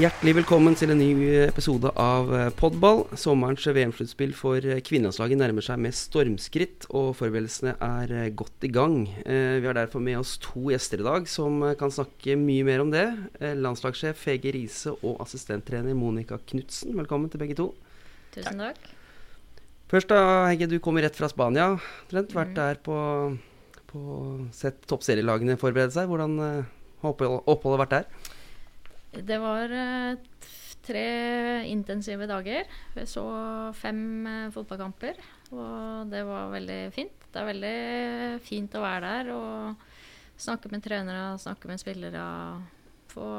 Hjertelig velkommen til en ny episode av eh, Podball. Sommerens VM-sluttspill for eh, kvinnelandslaget nærmer seg med stormskritt, og forberedelsene er eh, godt i gang. Vi har derfor med oss to gjester i dag som kan snakke mye mer om det. Landslagssjef Hege Riise og assistenttrener Monica Knutsen. Velkommen til begge to. Tusen takk. Først da, Hege, du kommer rett fra Spania. Trent, vært mm. der på, på sett toppserielagene forberede seg. Hvordan har oppholdet vært der? Det var eh, tre intensive dager. Vi så fem eh, fotballkamper, og det var veldig fint. Det er veldig fint å være der og snakke med trenere, snakke med spillere. Få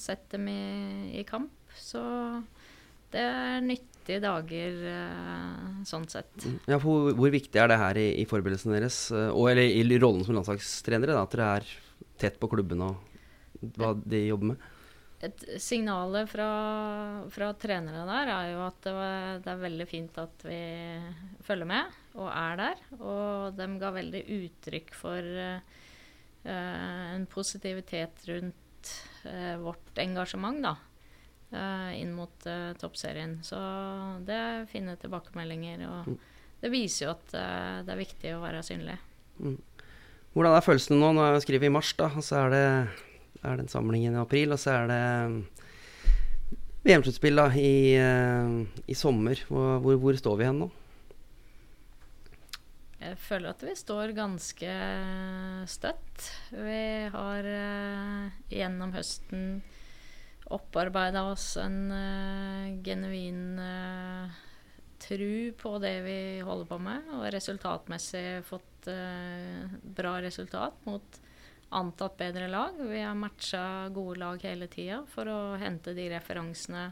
sett dem i, i kamp. Så det er nyttige dager uh, sånn sett. Mm. Ja, hvor, hvor, viktig er det her i, i forberedelsen deres, og eller i rollen som landslagstrenere, da, at dere er tett på klubben og hva de jobber med? Et signalet fra, fra, trenere der er jo at det, var, det, er veldig fint at vi følger med og er der. Og de ga veldig uttrykk for uh, en positivitet rundt uh, vårt engasjement, da. Uh, inn mot toppserien. Så det er fine tilbakemeldinger. Og mm. det viser jo at det er viktig å være synlig. Mm. Hvordan er følelsene nå? Nå skriver vi i mars, da. Og så er det er den samlingen i april. Og så er det um, VM-sluttspill i, uh, i, sommer. Hvor, hvor, hvor, står vi hen nå? Jeg føler at vi står ganske støtt. Vi har uh, gjennom høsten opparbeida oss en uh, genuin uh, tru på det vi holder på med, og resultatmessig fått uh, bra resultat mot antatt bedre lag. Vi har matcha gode lag hele tida for å hente de referansene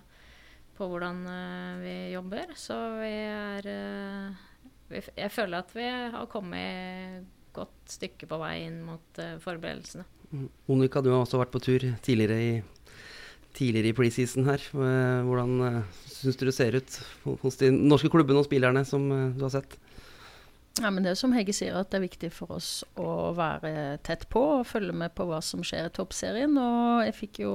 på hvordan uh, vi jobber. Så vi er uh, Jeg føler at vi har kommet godt stykke på vei inn mot uh, forberedelsene. Mm. Monica, du har også vært på tur tidligere i, tidligere i preseason her. Hvordan syns du det ser ut hos de norske klubbene og spillerne som du har sett? Ja, men Det er som Hegge sier, at det er viktig for oss å være tett på og følge med på hva som skjer i toppserien. Og jeg fikk jo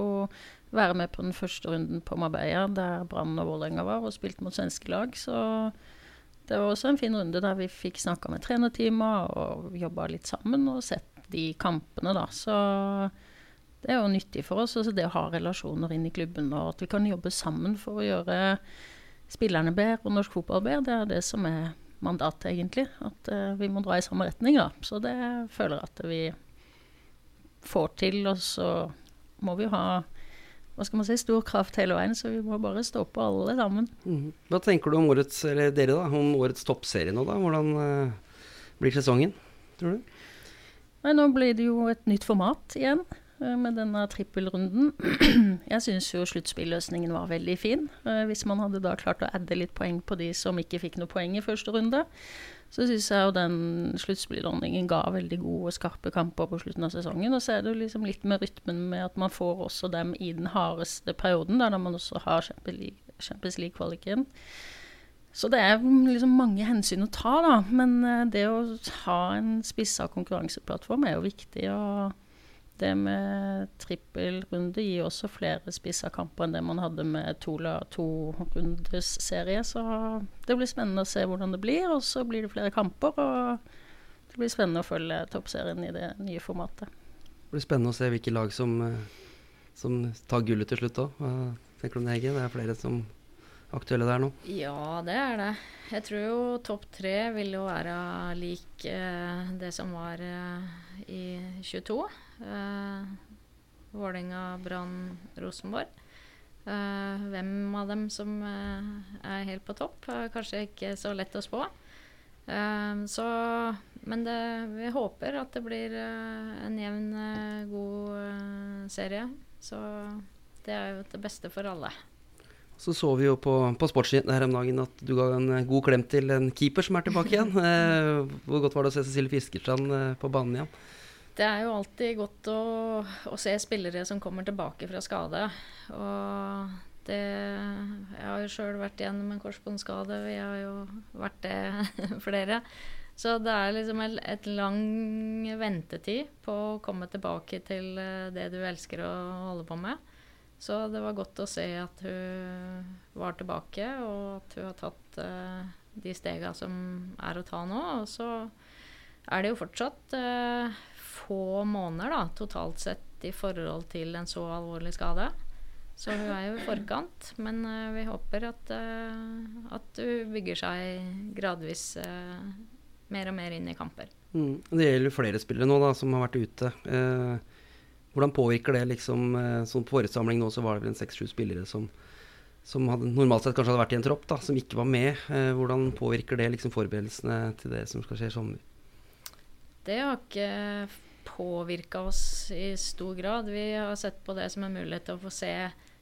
være med på den første runden på Marbella, der Brann og Vålerenga var, og spilte mot svenske lag. Så det var også en fin runde der vi fikk snakka med trenerteamet og jobba litt sammen og sett de kampene, da. Så det er jo nyttig for oss. Altså det å ha relasjoner inn i klubben, og at vi kan jobbe sammen for å gjøre spillerne bedre og norsk fotball bedre, det er det som er mandat, egentlig. At uh, vi må dra i samme retning, da. Så det føler jeg at vi får til. Og så må vi jo ha hva skal man si, stor kraft hele veien, så vi må bare stå på alle sammen. Mm. Hva tenker du om årets, eller dere da, om årets toppserie nå, da? Hvordan uh, blir sesongen, tror du? Nei, nå blir det jo et nytt format igjen. Eh, med denne trippelrunden. Jeg syns jo sluttspilløsningen var veldig fin. Eh, hvis man hadde da klart å adde litt poeng på de som ikke fikk noe poeng i første runde, så syns jeg jo den sluttspillordningen ga veldig gode, skarpe kamper på slutten av sesongen. Og så er det jo liksom litt med rytmen med at man får også dem i den hardeste perioden, der man også har Champions League-kvaliken. Så det er liksom mange hensyn å ta, da. Men eh, det å ha en spissa konkurranseplattform er jo viktig. og det med trippelrunde gir også flere spissa kamper enn det man hadde med to, to rundes serie. Så det blir spennende å se hvordan det blir. Og så blir det flere kamper. Og det blir spennende å følge toppserien i det nye formatet. Det blir spennende å se hvilke lag som, eh, som tar gullet til slutt òg. Hva tenker du om det, Hege? Det er flere som aktuelle der nå? Ja, det er det. Jeg tror jo topp tre vil jo være lik eh, det som var eh, i 22. Eh, Vålerenga, Brann, Rosenborg. Eh, hvem av dem som uh, er helt på topp, kanskje ikke så lett å spå. Uh, så, men det, vi håper at det blir en jevn, god serie. Så det er jo det beste for alle. Så så vi jo på, på Sportsnytt her om dagen at du ga en god klem til en keeper som er tilbake igjen. hvor godt var det å se Cecilie Fiskerstrand på banen igjen? Det er jo alltid godt å, å, se spillere som kommer tilbake fra skade. Og det Jeg har jo sjøl vært gjennom en korsbåndskade. Vi har jo vært det flere. Så det er liksom et, et lang ventetid på å komme tilbake til eh, det du elsker å holde på med. Så det var godt å se at hun var tilbake, og at hun har tatt uh, de stega som er å ta nå. Og så er det jo fortsatt uh, få måneder da, totalt sett i forhold til en så alvorlig skade. Så hun er jo i forkant, men uh, vi håper at, at hun bygger seg gradvis mer og mer inn i kamper. Mm. Det gjelder flere spillere nå da, som har vært ute. Eh, hvordan påvirker det liksom Som Sånn nå så var det vel en seks-sju spillere som, som hadde, normalt sett kanskje hadde vært i en tropp, da, som ikke var med. Eh, hvordan påvirker det liksom forberedelsene til det som skal skje i sommer? Det har ikke påvirka oss i stor grad. Vi har sett på det som en mulighet til å få se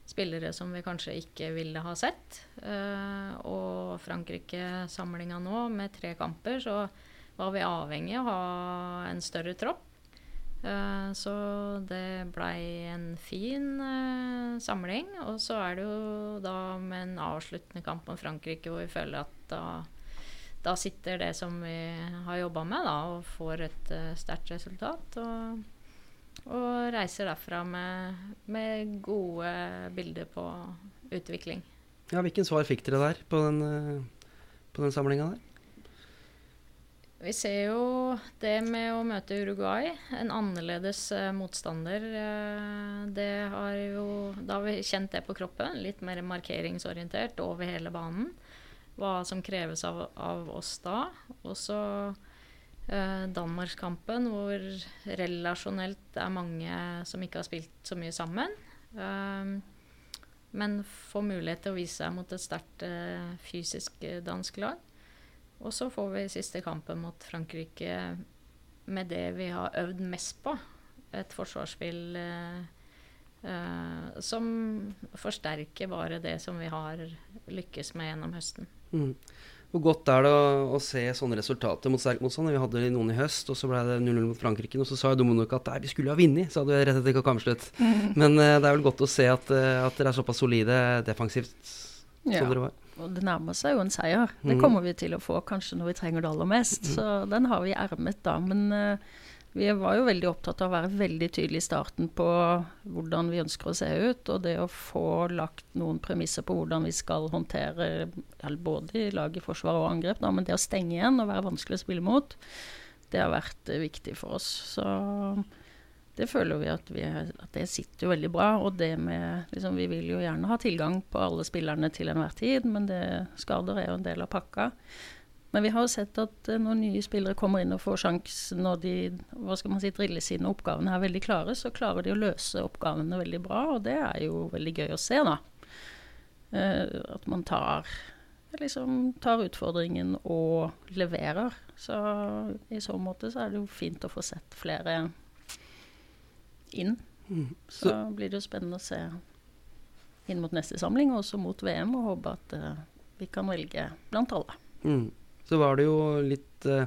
spillere som vi kanskje ikke ville ha sett. Uh, og Frankrike-samlinga nå, med tre kamper, så var vi avhengig av å ha en større tropp. Uh, så det blei en fin uh, samling. Og så er det jo da med en avsluttende kamp om Frankrike hvor vi føler at da, da sitter det som vi har jobba med, da, og får et uh, sterkt resultat. Og, og, reiser derfra med, med, gode bilder på utvikling. Ja, Hvilken svar fikk dere der på den, på den samlinga der? Vi ser jo det med å møte Uruguay, en annerledes uh, motstander. Uh, det har jo Da har vi kjent det på kroppen. Litt mer markeringsorientert over hele banen. Hva som kreves av, av oss da. Og så uh, Danmarkskampen, hvor relasjonelt det er mange som ikke har spilt så mye sammen. men får mulighet til å vise seg mot et sterkt fysisk dansk lag. Og så får vi siste kampen mot Frankrike med det vi har øvd mest på. Et forsvarsspill eh, eh, som forsterker bare det som vi har lykkes med gjennom høsten. Mm. Hvor godt er det å, å se sånne resultater mot sterk motstand? Vi hadde noen i høst, og så ble det 0-0 mot Frankrike. Og så sa jo Domonok at vi skulle ha vunnet, sa du rett etter kampslutt. Mm. Men eh, det er vel godt å se at, uh, at dere er såpass solide defensivt ja. som dere var. Og det nærmer seg jo en seier. Det mm. kommer vi til å få kanskje når vi trenger det aller mest. Mm. Så den har vi ermet da. Men uh, vi var jo veldig opptatt av å være veldig tydelige i starten på hvordan vi ønsker å se ut. Og det å få lagt noen premisser på hvordan vi skal håndtere både i lag i forsvar og angrep, da, men det å stenge igjen og være vanskelig å spille mot, det har vært uh, viktig for oss. Så det føler vi at, vi at, det sitter jo veldig bra. Og det med liksom, Vi vil jo gjerne ha tilgang på alle spillerne til enhver tid, men det, skader er jo en del av pakka. Men vi har jo sett at uh, når nye spillere kommer inn og får sjanse når de hva skal man si, driller sine oppgavene er veldig klare, så klarer de å løse oppgavene veldig bra, og det er jo veldig gøy å se, da. Eh, at man tar, liksom, tar utfordringen og leverer. Så i så måte så er det jo fint å få sett flere inn. Mm. Så, så, blir det jo spennende å se inn mot neste samling, og også mot VM, og håpe at uh, vi kan velge blant alle. Mm. Så var det jo litt uh,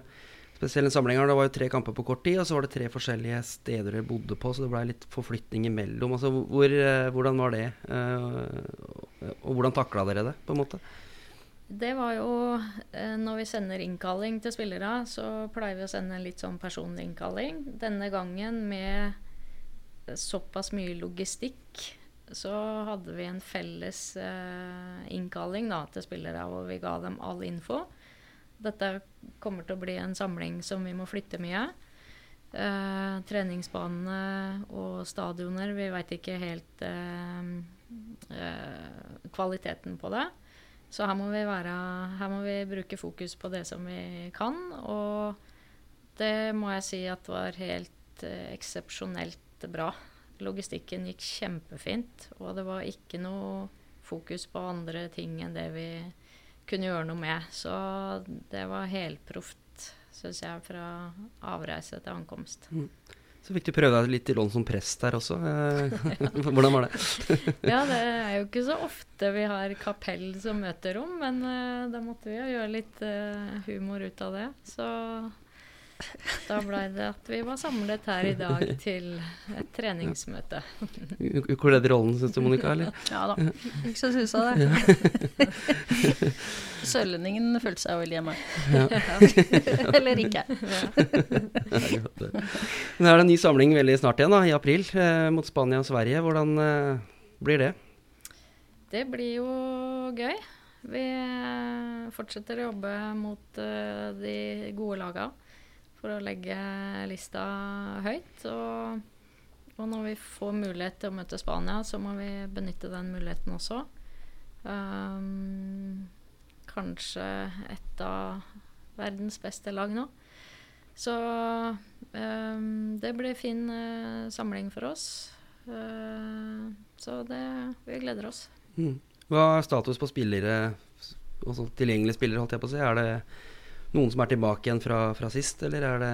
spesielle samlinger. Det var jo tre kamper på kort tid, og så var det tre forskjellige steder dere bodde på, så det blei litt forflytning imellom. Altså, hvor, uh, hvordan var det? og hvordan takla dere det, på en måte? Det var jo Når vi sender innkalling til spillere, så pleier vi å sende en litt sånn personlig innkalling. Denne gangen med såpass mye logistikk, så hadde vi en felles eh, innkalling da, til spillere hvor vi ga dem all info. Dette kommer til å bli en samling som vi må flytte mye. Eh, treningsbanene og stadioner Vi veit ikke helt eh, eh, kvaliteten på det. Så her må, være, her må vi bruke fokus på det som vi kan. Og det må jeg si at var helt eh, eksepsjonelt bra. Logistikken gikk kjempefint, og det var ikke noe fokus på andre ting enn det vi kunne gjøre noe med. Så det var helproft, syns jeg, fra avreise til ankomst. Mm. Så fikk du prøve deg litt i rollen som prest der også. Hvordan var det? ja, det er jo ikke så ofte vi har kapell som møterom, men uh, da måtte vi jo gjøre litt uh, humor ut av det. Så da blei det at vi var samlet her i dag til et treningsmøte. Ukledd rollen, syns du, Monica? eller? Ja da. Ikke så susa det. Sørlendingen følte seg vel hjemme. Ja. eller ikke. Men er det en ny samling veldig snart igjen, da, i april, eh, mot Spania og Sverige. Hvordan, eh, blir det? Det blir jo gøy. Vi eh, fortsetter å jobbe mot uh, de gode laga for å legge lista høyt. Og, og, når vi får mulighet til å møte Spania, så må vi benytte den muligheten også. Um, kanskje et av verdens beste lag nå. Så um, det blir fin uh, samling for oss. Uh, så det Vi gleder oss. Mm. Hva er status på spillere, også tilgjengelige spillere, holdt jeg på å si? Er det noen som er tilbake igjen fra, fra sist, eller er det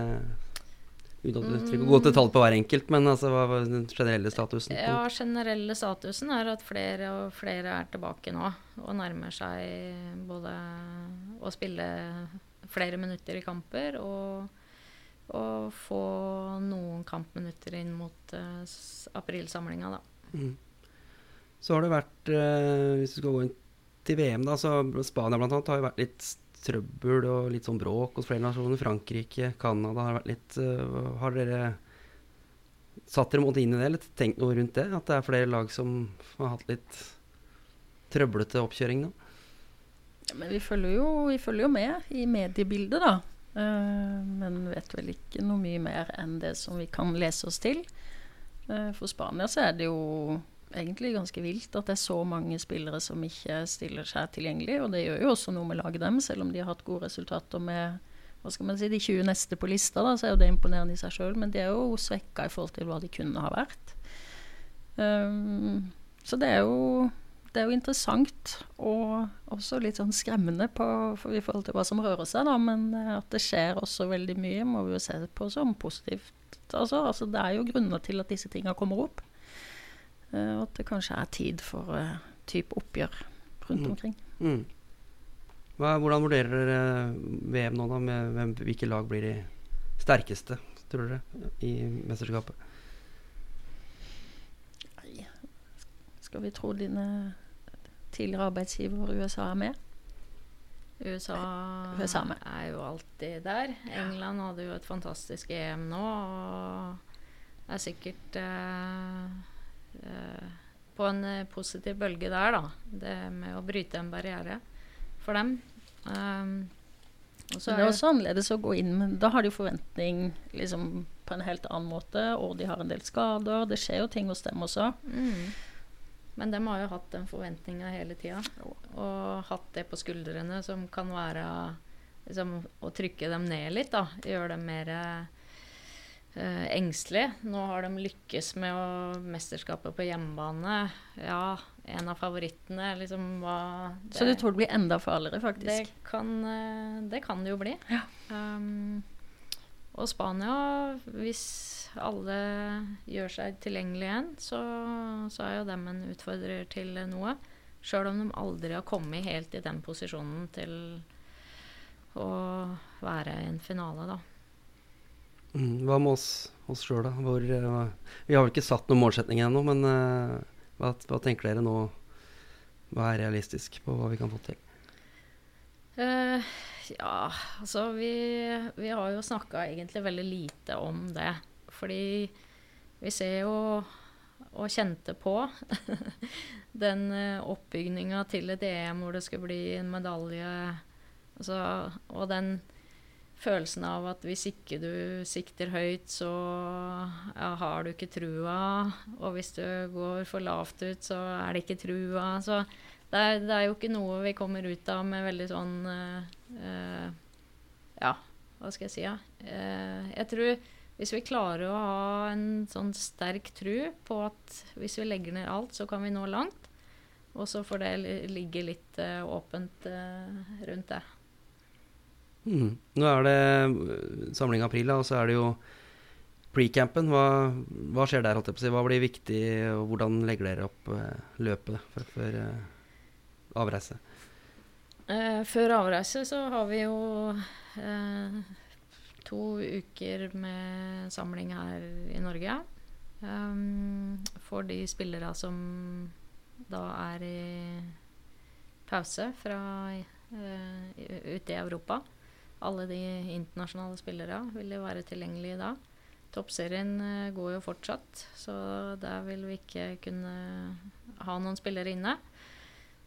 Uten at du trenger å gå til tall på hver enkelt, men altså, hva er den generelle statusen? Ja, generelle statusen er at flere og flere er tilbake nå. Og nærmer seg både å spille flere minutter i kamper og, og få noen kampminutter inn mot uh, aprilsamlinga, da. Mm. Så har det vært, uh, hvis du skal gå inn til VM, da, så Spania bl.a. har jo vært litt trøbbel og litt sånn bråk hos flere nasjoner. Frankrike, Canada har vært litt uh, Har dere satt dere måte inn i det, eller tenkt noe rundt det? At det er flere lag som har hatt litt trøblete oppkjøring nå? Ja, men vi følger, jo, vi følger jo med i mediebildet, da. Uh, men vet vel ikke noe mye mer enn det som vi kan lese oss til. Uh, for Spania så er det jo egentlig ganske vilt at det er så mange spillere som ikke stiller seg tilgjengelig. Og det gjør jo også noe med laget dem, selv om de har hatt gode resultater med hva skal man si, de 20 neste på lista. Da, så er jo det imponerende i seg sjøl, men de er jo svekka i forhold til hva de kunne ha vært. Um, så det er jo det er jo interessant og også litt sånn skremmende på, i forhold til hva som rører seg, da, men eh, at det skjer også veldig mye, må vi jo se på som positivt. Altså, altså det er jo grunner til at disse tinga kommer opp. Uh, at det kanskje er tid for uh, type oppgjør rundt mm. omkring. Mm. Hva, hvordan vurderer dere VM nå, da? Med, med, hvilke lag blir de sterkeste, tror dere, i mesterskapet? Nei, skal vi tro dine tidligere arbeidsgiver USA er med? USA, USA med. er jo alltid der. England hadde jo et fantastisk EM nå, og er sikkert uh, Eh, på en eh, positiv bølge der, da. Det med å bryte en barriere for dem. Um, det er også annerledes å gå inn med Da har de forventning liksom, på en helt annen måte, og de har en del skader. Det skjer jo ting hos dem også. Mm. Men de har jo hatt den forventninga hele tida, og hatt det på skuldrene som kan være liksom, å trykke dem ned litt, da. Gjøre dem mer uh, engstelig. Nå har de lykkes med å, mesterskapet på hjemmebane. Ja, en av favorittene. Liksom, hva, det, Så du tror det blir enda farligere, faktisk? Det kan, uh, det, kan det jo bli. Ja. Um, og Spania, hvis alle gjør seg tilgjengelig igjen, så, så er jo dem en utfordrer til noe. Sjøl om de aldri har kommet helt i den posisjonen til å være i en finale, da. Mm, hva med oss, oss sjøl, da? Hvor, uh, vi har vel ikke satt noen målsetning ennå, men uh, hva, hva, tenker dere nå? Hva er realistisk på hva vi kan få til? Uh, ja, altså vi, vi har jo snakka egentlig veldig lite om det. Fordi vi ser jo og kjente på den oppbygninga til et EM hvor det skal bli en medalje. Altså, og den følelsen av at hvis ikke du sikter høyt, så ja, har du ikke trua. Og hvis du går for lavt ut, så er det ikke trua. Så det er, det er jo ikke noe vi kommer ut av med veldig sånn uh, Ja, hva skal jeg si? Ja? Uh, jeg tror hvis vi klarer å ha en sånn sterk tru på at hvis vi legger ned alt, så kan vi nå langt. Og så får det ligge litt uh, åpent rundt det. Mm. Nå er det eh, samling april, og så er det jo pre-campen. Hva, hva, skjer der? Hva blir viktig, og hvordan legger dere opp uh, løpet for, uh, avreise? Eh, før avreise så har vi jo to uker med samling her i Norge. Um, for de spillere som da er i pause fra ute i Europa alle de internasjonale spillere vil være tilgjengelige da. Toppserien uh, går jo fortsatt, så der vil vi ikke kunne ha noen spillere inne.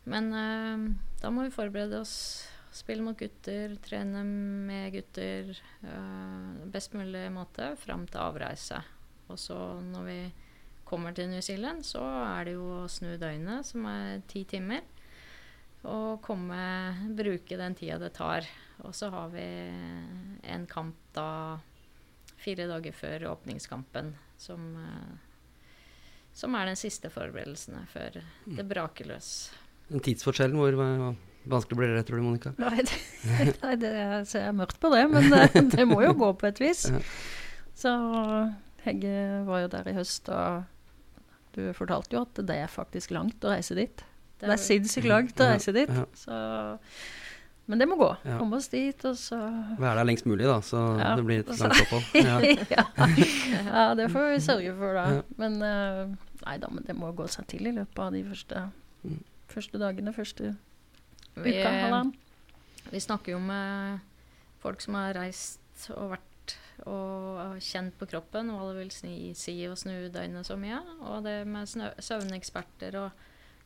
Men eh, da må vi forberede oss. Spille mot gutter, trene med gutter. eh, best mulig måte fram til avreise. Og så når vi kommer til New Zealand, så er det jo å snu døgnet, som er ti timer. Og komme, bruke den tida det tar. Og så har vi en kamp da fire dager før åpningskampen, som, eh, som er den siste forberedelsene før det braker løs. Den tidsforskjellen, hvor vanskelig blir det, tror du, Monica? Nei, det, nei, det ser mørkt på det, men det, det må jo gå på et vis. Så Hegge var jo der i høst, og du fortalte jo at det er faktisk langt å reise dit. Det er sinnssykt langt å reise dit. Så, men det må gå. Ja. Komme oss dit, og så Være der lengst mulig, da, så Ja, det blir et langt opphold. Ja. ja. ja, det får vi sørge for, da. Ja. Men uh, nei da, men det må gå seg til i løpet av de første, Mm. første dagene, første Vi, uka. halvannen. vi snakker jo med folk som har reist og vært og kjent på kroppen hva det vil si, si å snu døgnet så mye. Og det med snø, søvneksperter og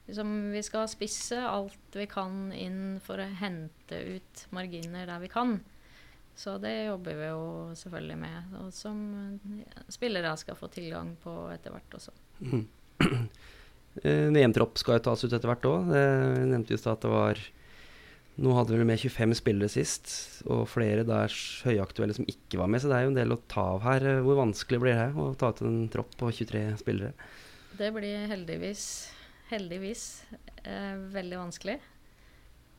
liksom Vi skal spisse alt vi kan inn for å hente ut marginer der vi kan. Så det jobber vi jo selvfølgelig med, og som eh, spillere skal få tilgang på etter hvert også. Mm. Eh, VM-tropp skal jo tas ut etter hvert òg. Jeg nevnte jo at det var Nå hadde vi med 25 spillere sist, og flere der høyaktuelle som ikke var med, så det er jo en del å ta av her. Eh, Hvor vanskelig blir det å ta ut en tropp på 23 spillere? Det blir heldigvis, heldigvis eh, veldig vanskelig.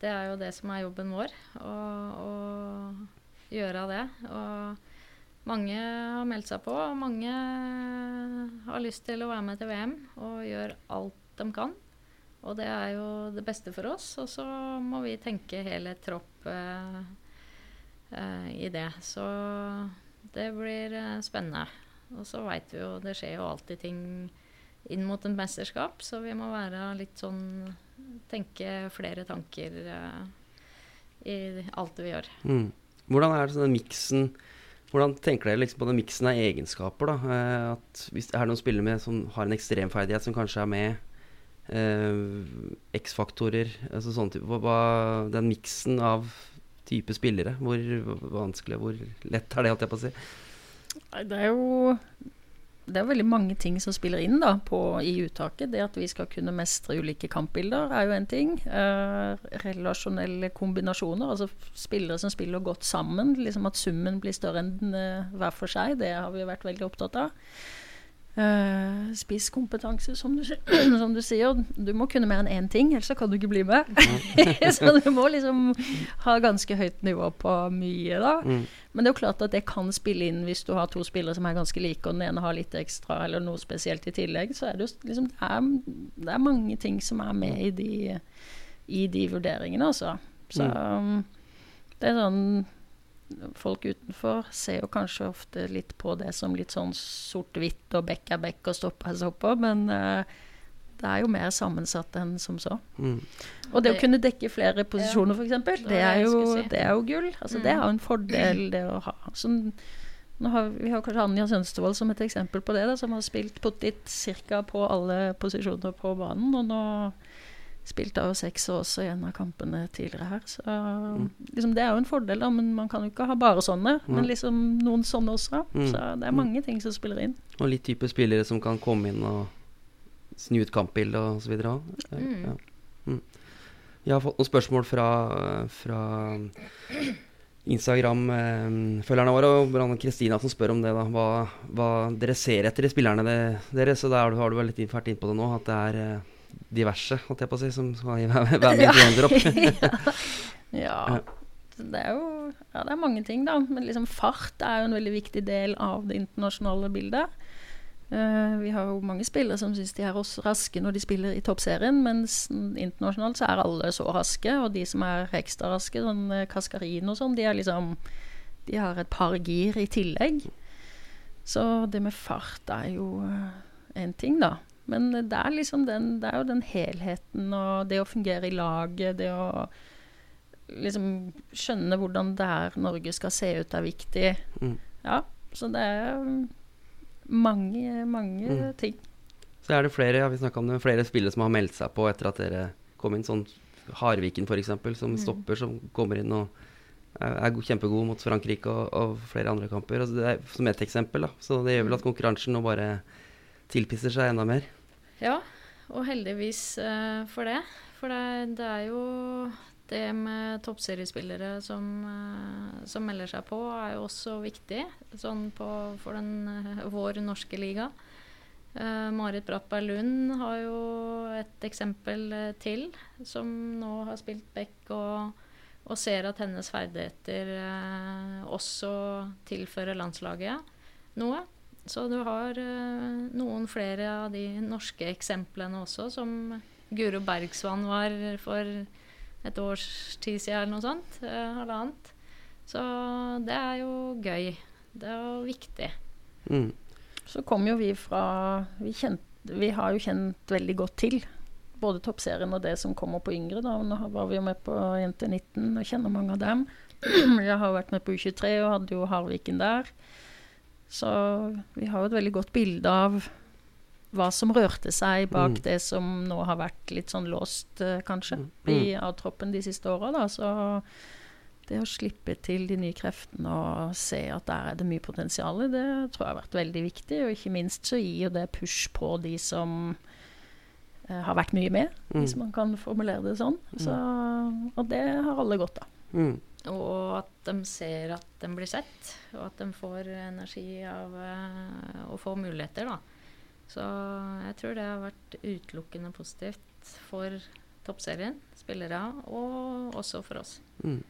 Det er jo det som er jobben vår, å, å gjøre det. Og mange har meldt seg på, og mange har lyst til å være med til VM og gjør alt de kan. Og det er jo det beste for oss. Og så må vi tenke hele tropp eh, eh, i det. Så det blir eh, spennende. Og så veit vi jo det skjer jo alltid ting inn mot et mesterskap, så vi må være litt sånn Tenke flere tanker uh, i alt det vi gjør. Mm. Hvordan er det sånn den miksen Hvordan tenker dere liksom på den miksen av egenskaper? da? Eh, at hvis Er noen spillere med som har en ekstremferdighet som kanskje er med? Eh, X-faktorer altså sånn type, hva, hva- Den miksen av type spillere, hvor vanskelig, hvor lett er det, holdt jeg på å si? Nei, det er jo det er veldig mange ting som spiller inn da, på, i uttaket. Det at vi skal kunne mestre ulike kampbilder, er jo en ting. Eh, relasjonelle kombinasjoner, altså spillere som spiller godt sammen. liksom At summen blir større enn eh, hver for seg. Det har vi vært veldig opptatt av. Uh, spisskompetanse, som du, som du sier. Du må kunne mer enn én ting, ellers kan du ikke bli med. så du må liksom ha ganske høyt nivå på mye, da. Mm. Men det er jo klart at det kan spille inn hvis du har to spillere som er ganske like, og den ene har litt ekstra eller noe spesielt i tillegg. Så er det jo liksom Det er, det er mange ting som er med i de, i de vurderingene, altså. Så mm. det er sånn Folk utenfor ser jo kanskje ofte litt på det som litt sånn sort-hvitt og bekk er bekk og stopp er stopper, men uh, det er jo mer sammensatt enn som så. Mm. Og det å kunne dekke flere posisjoner, f.eks., det, er jo, det er jo gull. Altså, Det er jo en fordel, det å ha. Sånn, nå har, vi har kanskje Anja Sønstevold som et eksempel på det, da, som har spilt pottit ca. på alle posisjoner på banen. Og nå spilte av seks også i en av kampene tidligere her. Så liksom, det er jo en fordel, da, men man kan jo ikke ha bare sånne. Men liksom noen sånne også. Mm. Så det er mange ting som spiller inn. Og litt type spillere som kan komme inn og snu ut kampbildet og så videre òg. Mm. Ja. Mm. Jeg har fått noen spørsmål fra, fra Instagram-følgerne våre, og Kristina som spør om det. da Hva, hva dere ser etter i spillerne det, deres. Så der har du vel litt inn- vært inne på det nå, at det er eh, diverse, holdt jeg på å si, som skal være med i VM-dropp. Ja. Det er jo ja, det er mange ting, da. Men liksom fart er jo en veldig viktig del av det internasjonale bildet. Uh, vi har jo mange spillere som syns de er også raske når de spiller i toppserien, mens internasjonalt så er alle så raske. Og de som er ekstra raske, sånn eh, Kaskarin og sånn, de er liksom De har et par gir i tillegg. Så det med fart er jo én ting, da. Men det er liksom den, det er jo den helheten og det å fungere i laget, det å liksom skjønne hvordan det er Norge skal se ut, er viktig. Mm. Ja, så det er mange, mange Mm. ting. Så er det flere ja, vi om det, flere spillere som har meldt seg på etter at dere kom inn. Sånn Harviken f.eks., som mm. stopper, som kommer inn og er, er kjempegod mot Frankrike og, og flere andre kamper. Altså det er som ett eksempel. da. Så det gjør vel at konkurransen nå bare tilpisser seg enda mer. Ja, og heldigvis uh, for det. For det, det, er jo det med toppseriespillere som, uh, som, melder seg på, er jo også viktig sånn på, for den, uh, vår norske liga. Uh, Marit Brattberg Lund har jo et eksempel uh, til, som nå har spilt back og, og ser at hennes ferdigheter uh, også tilfører landslaget noe. Så du har noen flere av de norske eksemplene også, som Guro Bergsvann var for et års tid siden eller noe sånt. halvannet. Så det er jo gøy. Det er jo viktig. Mm. Så kom jo vi fra vi, kjent, vi, har jo kjent veldig godt til både toppserien og det som kommer på yngre. Da. Nå var vi jo med på Jenter 19 og kjenner mange av dem. Jeg har vært med på U23 og hadde jo Harviken der. Så vi har jo et veldig godt bilde av hva som rørte seg bak mm. det som nå har vært litt sånn låst, uh, kanskje, mm. i A-troppen de siste åra. Så det å slippe til de nye kreftene og se at der er det mye potensial, det tror jeg har vært veldig viktig. Og ikke minst så gir jo det push på de som eh, har vært mye med, mm. hvis man kan formulere det sånn. Mm. Så, og det har alle godt av. Og at de ser at de blir sett, og at de får energi av uh, å få muligheter, da. Så jeg tror det har vært utelukkende positivt for toppserien, spillere, og også for oss. Mm.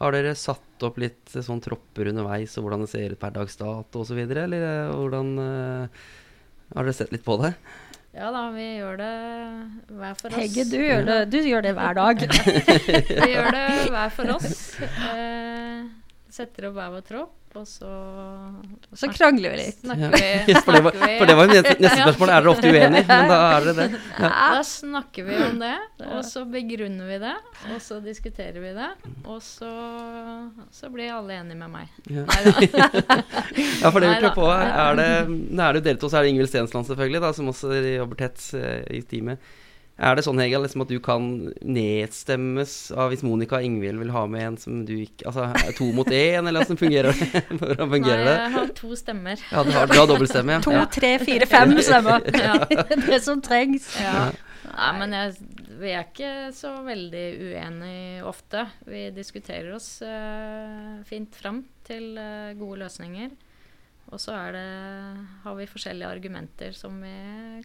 Har dere satt opp litt sånn tropper underveis, og hvordan det ser ut per dags dato osv., eller eh, hvordan uh, Har dere sett litt på det? Ja da, vi gjør det hver for oss. Hegge, du gjør det, du gjør det hver dag. vi gjør det hver for oss. Eh, setter opp hver vår tropp og så Så krangler vi litt. Snakker vi, for, det var, for det var neste, neste spørsmål. Er dere ofte uenige? Men da er dere det. Ja. Da snakker vi om det, og så begrunner vi det, og så diskuterer vi det. Og så, så blir alle enige med meg. Ja, ja for det vi lurer på, er det, er det dere to, så er det Ingvild Stensland selvfølgelig, da, som også jobber tett uh, i teamet. Er det sånn Hegel, liksom at du kan nedstemmes av hvis Monica og Ingvild vil ha med en som du ikke Altså to mot én, eller hvordan fungerer det? hvordan fungerer Nei, jeg har to stemmer. Ja, du har, du har dobbeltstemme? Ja. To, tre, fire, fem stemmer. Ja. det som trengs. Ja. Nei, men jeg, vi er ikke så veldig uenige ofte. Vi diskuterer oss uh, fint fram til uh, gode løsninger. Og så har vi forskjellige argumenter som vi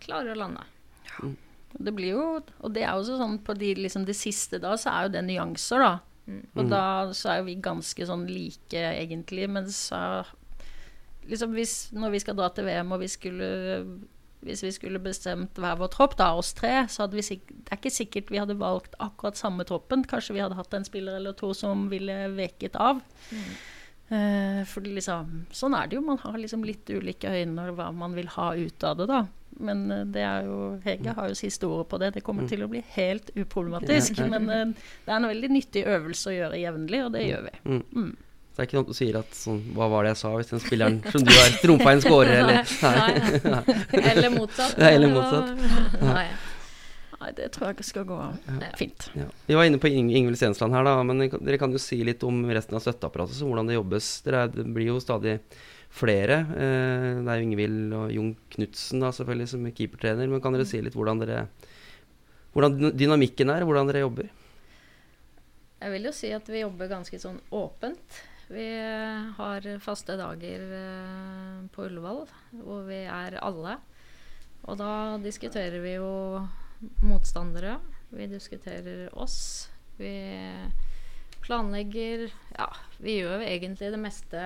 klarer å lande. Ja. Det blir jo, og det er jo sånn på de, liksom det siste da, så er jo det nyanser, da. Mm. Og mm. da så er jo vi ganske sånn like, egentlig. Men så liksom hvis, Når vi skal dra til VM, og vi skulle hvis vi skulle bestemt hver vår tropp, da oss tre, så hadde vi sikkert, det er ikke sikkert vi hadde valgt akkurat samme troppen. Kanskje vi hadde hatt en spiller eller to som ville veket av. Mm. Uh, for liksom, sånn er det jo. Man har liksom litt ulike øyne hva man vil ha ut av det, da. Men uh, det er jo Hege har jo siste ordet på det. Det kommer mm. til å bli helt uproblematisk. Men uh, det er en veldig nyttig øvelse å gjøre jevnlig, og det mm. gjør vi. Mm. Mm. Så det er ikke noe du sier at sånn Hva var det jeg sa, hvis den spilleren som du har trumfa inn, scorer, eller Nei. nei. Eller motsatt. Ja, eller motsatt. Nei. Nei, det tror jeg ikke skal gå ja. fint. Ja. Vi var inne på Ing Ingvild Stensland her, da, men dere kan jo si litt om resten av støtteapparatet, så hvordan det jobbes. Dere, det blir jo stadig flere. Eh, det er Ingvild og Jon Knutsen selvfølgelig som keepertrener, men kan dere si litt hvordan, dere, hvordan dynamikken er, hvordan dere jobber? Jeg vil jo si at vi jobber ganske sånn åpent. Vi har faste dager eh, på Ullevål hvor vi er alle. Og da diskuterer vi jo motstandere. Vi diskuterer oss. Vi planlegger Ja, vi gjør egentlig det meste,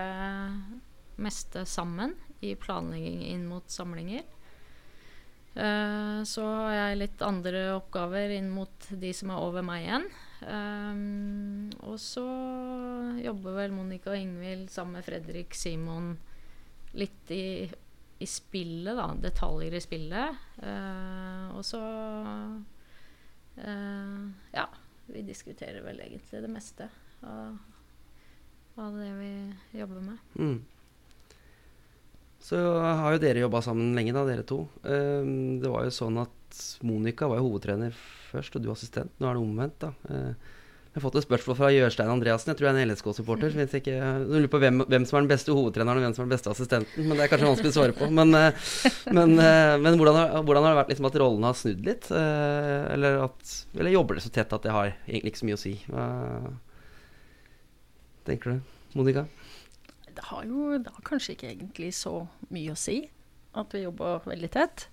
meste sammen i planlegging inn mot samlinger. Uh, så har jeg litt andre oppgaver inn mot de som er over meg igjen. Um, og så jobber vel Monica og Ingvild sammen med Fredrik Simon litt i i spillet, da. Detaljer i spillet. Uh, og så Ja, vi diskuterer vel egentlig det meste av, av det vi jobber med. Mm. Så har jo dere jobba sammen lenge, da, dere to. Um, det var jo sånn at Monica var jo hovedtrener først, og du assistent. Nå er det omvendt, da. Uh, jeg har fått et spørsmål fra Jørstein Andreassen, jeg tror jeg er en LSK-supporter. så Jeg lurer på hvem, hvem, som er den beste hovedtreneren og hvem som er den beste assistenten. Men det er kanskje vanskelig å svare på. Men, men, men hvordan, har, hvordan, har, det vært liksom at rollene har snudd litt? Eller, at, eller jobber det så tett at det har egentlig ikke så mye å si? Hva tenker du, Monica? Det har jo da kanskje ikke egentlig så mye å si at vi jobber veldig tett.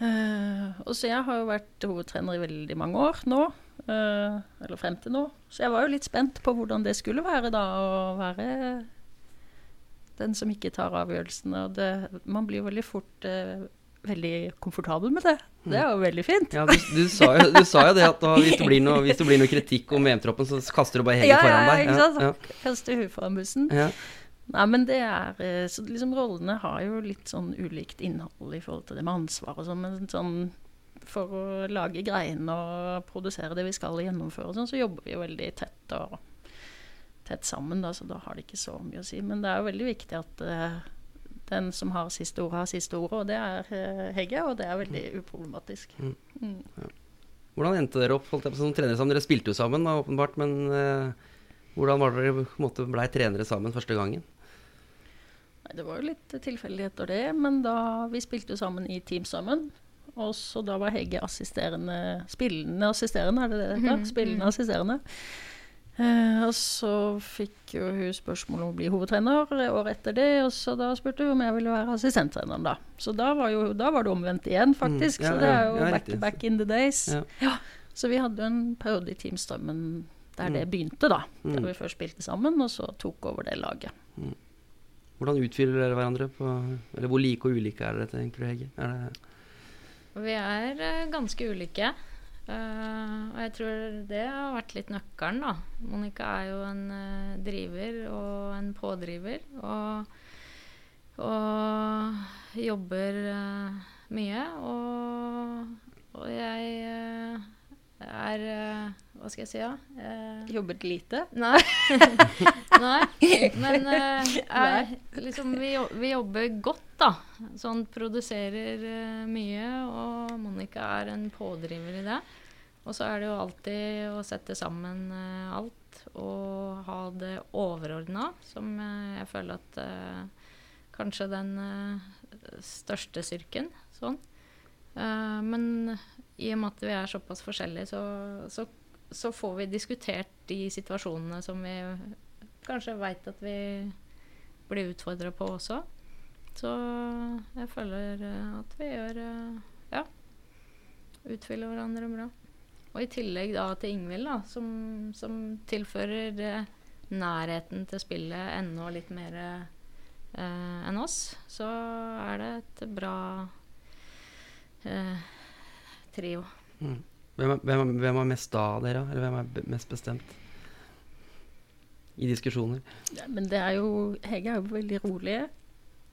Uh, og så jeg har jo vært hovedtrener i veldig mange år nå, uh, eller frem til nå. Så jeg var jo litt spent på hvordan det skulle være da, å være den som ikke tar avgjørelsene. Og det, man blir jo veldig fort uh, veldig komfortabel med det. Det er jo veldig fint. Ja, du, du, sa, jo, du sa, jo, det at da, hvis, det blir noe, hvis det blir noe kritikk om VM-troppen, så kaster du bare hele ja, foran deg. Ja, ikke sant. Ja. Kaster hun foran bussen. Ja. Nei, men det er eh, Så liksom rollene har jo litt sånn ulikt innhold i forhold til det med ansvar og sånn, men sånn for å lage greiene og produsere det vi skal gjennomføre, sånn, så jobber vi jo veldig tett og tett sammen. Da, så da har det ikke så mye å si. Men det er jo veldig viktig at uh, den som har siste ordet, har siste ordet. Og det er uh, Hegge, og det er veldig mm. uproblematisk. Mm. Mm. Ja. Hvordan endte dere opp holdt jeg på, som trenere sammen? Dere spilte jo sammen, da, åpenbart. Men eh, hvordan var dere blei trenere sammen første gangen? Nei, det var jo litt tilfeldigheter, det. Men da vi spilte jo sammen i team sammen. Og så da var Hegge assisterende Spillende assisterende, er det det det heter? Mm, spillende mm. assisterende. Eh, og så fikk jo hun spørsmål om å bli hovedtrener året etter det, og så da spurte hun om jeg ville være assistenttreneren, da. Så da var, jo, da var det omvendt igjen, faktisk. Mm, ja, så det er jo ja, back, back, in the days. Ja. Så vi hadde jo en periode i Team Strømmen der det mm. begynte, da. Der mm. vi først spilte sammen, og så tok over det laget. Mm. Hvordan utfyller dere hverandre? På, eller hvor like og ulike er dere, tenker du, Hege? Er det vi er uh, ganske ulike. Uh, og jeg tror det har vært litt nøkkelen, da. Monica er jo en uh, driver og en pådriver. Og, og jobber mye. Og, og jeg er Hva skal jeg si, da? Ja? Eh, Jobbet lite? Nei. Nei. Men eh, er, liksom, vi, vi, jobber godt, da. Sånn produserer mye, og Monica er en pådriver i det. Og så er det jo alltid å sette sammen alt og ha det overordna, som jeg føler at kanskje den største styrken. Sånn. men i og med at vi er såpass forskjellige, så, så, så får vi diskutert de situasjonene som vi kanskje veit at vi blir utfordra på også. Så jeg føler eh, at vi gjør eh, Ja. Utfyller hverandre bra. Og i tillegg da til Ingvild, da, som, som tilfører eh, nærheten til spillet enda litt mer eh, enn oss, så er det et bra eh, trio. Mm. Hvem, er, hvem, hvem, er mest da av dere, eller hvem er mest bestemt? I diskusjoner. Ja, men det er jo Hege er jo veldig rolig.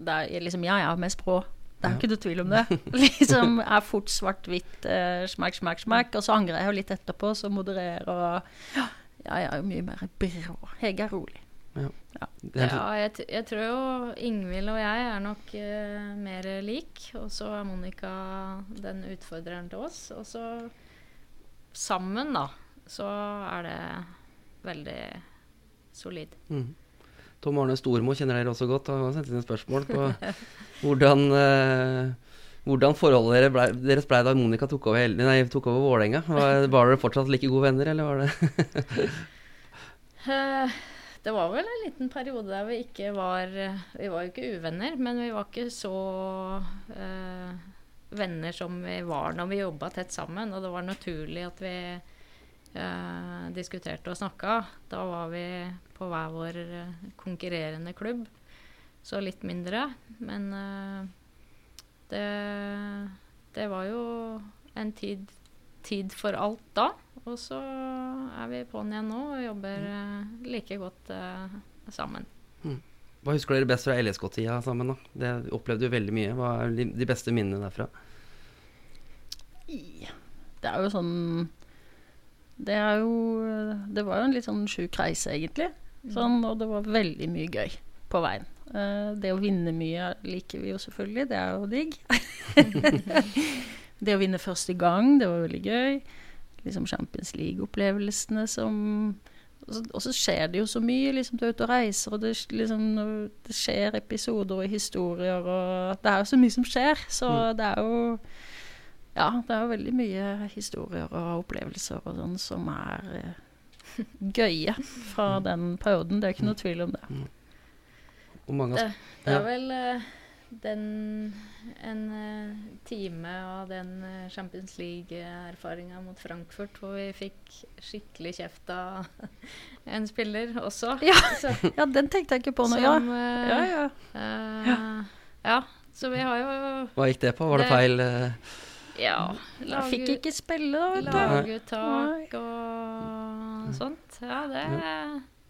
Det er liksom jeg er mest brå. Det er ja. ikke noe tvil om det. liksom er fort svart-hvitt, eh, smakk, smakk, smakk. Og så angrer jeg jo litt etterpå, så modererer og Ja, jeg er jo mye mer brå. Hege er rolig. Ja. Ja. ja jeg, jeg, tror jo Ingvild og jeg er nok uh, mer lik. Og så er Monica den utfordreren til oss. Og så sammen, da, så er det veldig solid. Mm. Tom Arne Stormo kjenner dere også godt. Han har sendt inn et spørsmål på hvordan, uh, hvordan forholdet dere ble, deres ble da Monica tok over, nei, tok over Vålerenga. Var, var dere fortsatt like gode venner, eller var det uh, Det var vel en liten periode der vi ikke var Vi var jo ikke uvenner, men vi var ikke så eh, venner som vi var når vi jobba tett sammen. Og det var naturlig at vi eh, diskuterte og snakka. Da var vi på hver vår eh, konkurrerende klubb. Så litt mindre. Men eh, det, det var jo en tid, tid for alt da. Og så er vi på'n igjen nå og jobber uh, like godt uh, sammen. Mm. Hva husker dere best fra LSK-tida sammen? da? Det opplevde jo veldig mye. Hva er de, de beste minnene derfra? Det er jo sånn Det er jo Det var jo en litt sånn sjuk reise, egentlig. Mm. Sånn, og det var veldig mye gøy på veien. Eh, det å vinne mye liker vi jo selvfølgelig, det er jo digg. det å vinne første gang, det var veldig gøy. Liksom Champions League-opplevelsene som og så skjer det jo så mye. liksom Du er ute og reiser, og det, liksom, det skjer episoder og historier, og Det er jo så mye som skjer. Så mm. det er jo Ja, det er jo veldig mye historier og opplevelser og sånn som er eh, gøye fra mm. den perioden. Det er ikke noe tvil om det. Mm. det, det er vel uh, den en uh, time av den uh, Champions League-erfaringa mot Frankfurt hvor vi fikk skikkelig kjeft av en spiller også. Ja, ja den tenkte jeg ikke på nå, uh, ja. Ja, ja. ja. Så vi har jo Hva gikk det på? Var det, det feil Ja. Jeg fikk ikke spille, da, vet du. Laguttak og sånt. Ja, det,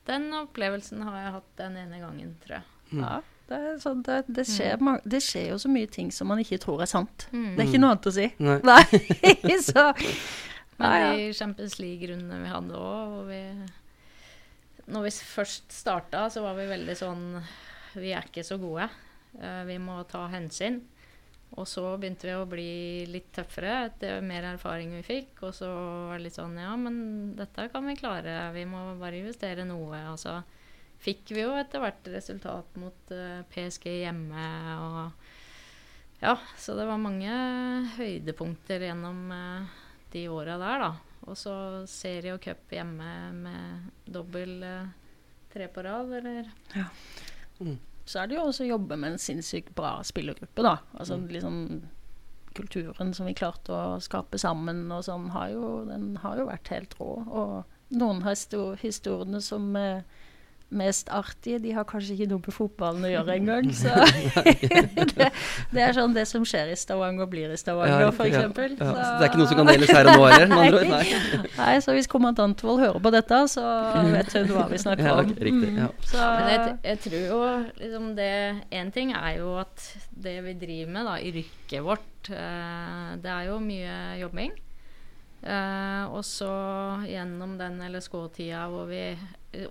den opplevelsen har jeg hatt den ene gangen, tror jeg. Mm. Ja. Det, så det, det, skjer, mm. det, skjer, jo så mye ting som man ikke tror er sant. Mm. Det er ikke noe annet å si. Nei. Nei. så Men ja, de Champions League-rundene vi hadde òg, Når vi først starta, så var vi veldig sånn Vi er ikke så gode. Uh, vi må ta hensyn. Og så begynte vi å bli litt tøffere etter mer erfaring vi fikk. Og så var det litt sånn Ja, men dette kan vi klare. Vi må bare investere noe. Altså fikk vi jo etter hvert resultat mot uh, PSG hjemme. Og ja, så det var mange høydepunkter gjennom uh, de åra der, da. Og så serie og cup hjemme med dobbel uh, tre på rad, eller Ja. Mm. Så er det jo også å jobbe med en sinnssykt bra spillergruppe, da. Altså mm. liksom kulturen som vi klarte å skape sammen og sånn, har jo, den har jo vært helt rå. Og noen av historiene som eh, mest artige, de har kanskje ikke noe med fotballen å gjøre engang. Så det, det, er sånn det som skjer i Stavanger, blir i Stavanger, ja, f.eks. Ja, ja. Så, det er ikke noe som kan deles her og nå heller? Nei. Nei, så hvis kommandant Vold hører på dette, så vet hun hva vi snakker om. Riktig, mm. så, Men jeg, jeg, tror jo liksom det Én ting er jo at det vi driver med da, i rykket vårt, eh, det er jo mye jobbing. Uh, og så gjennom den LSK-tida hvor vi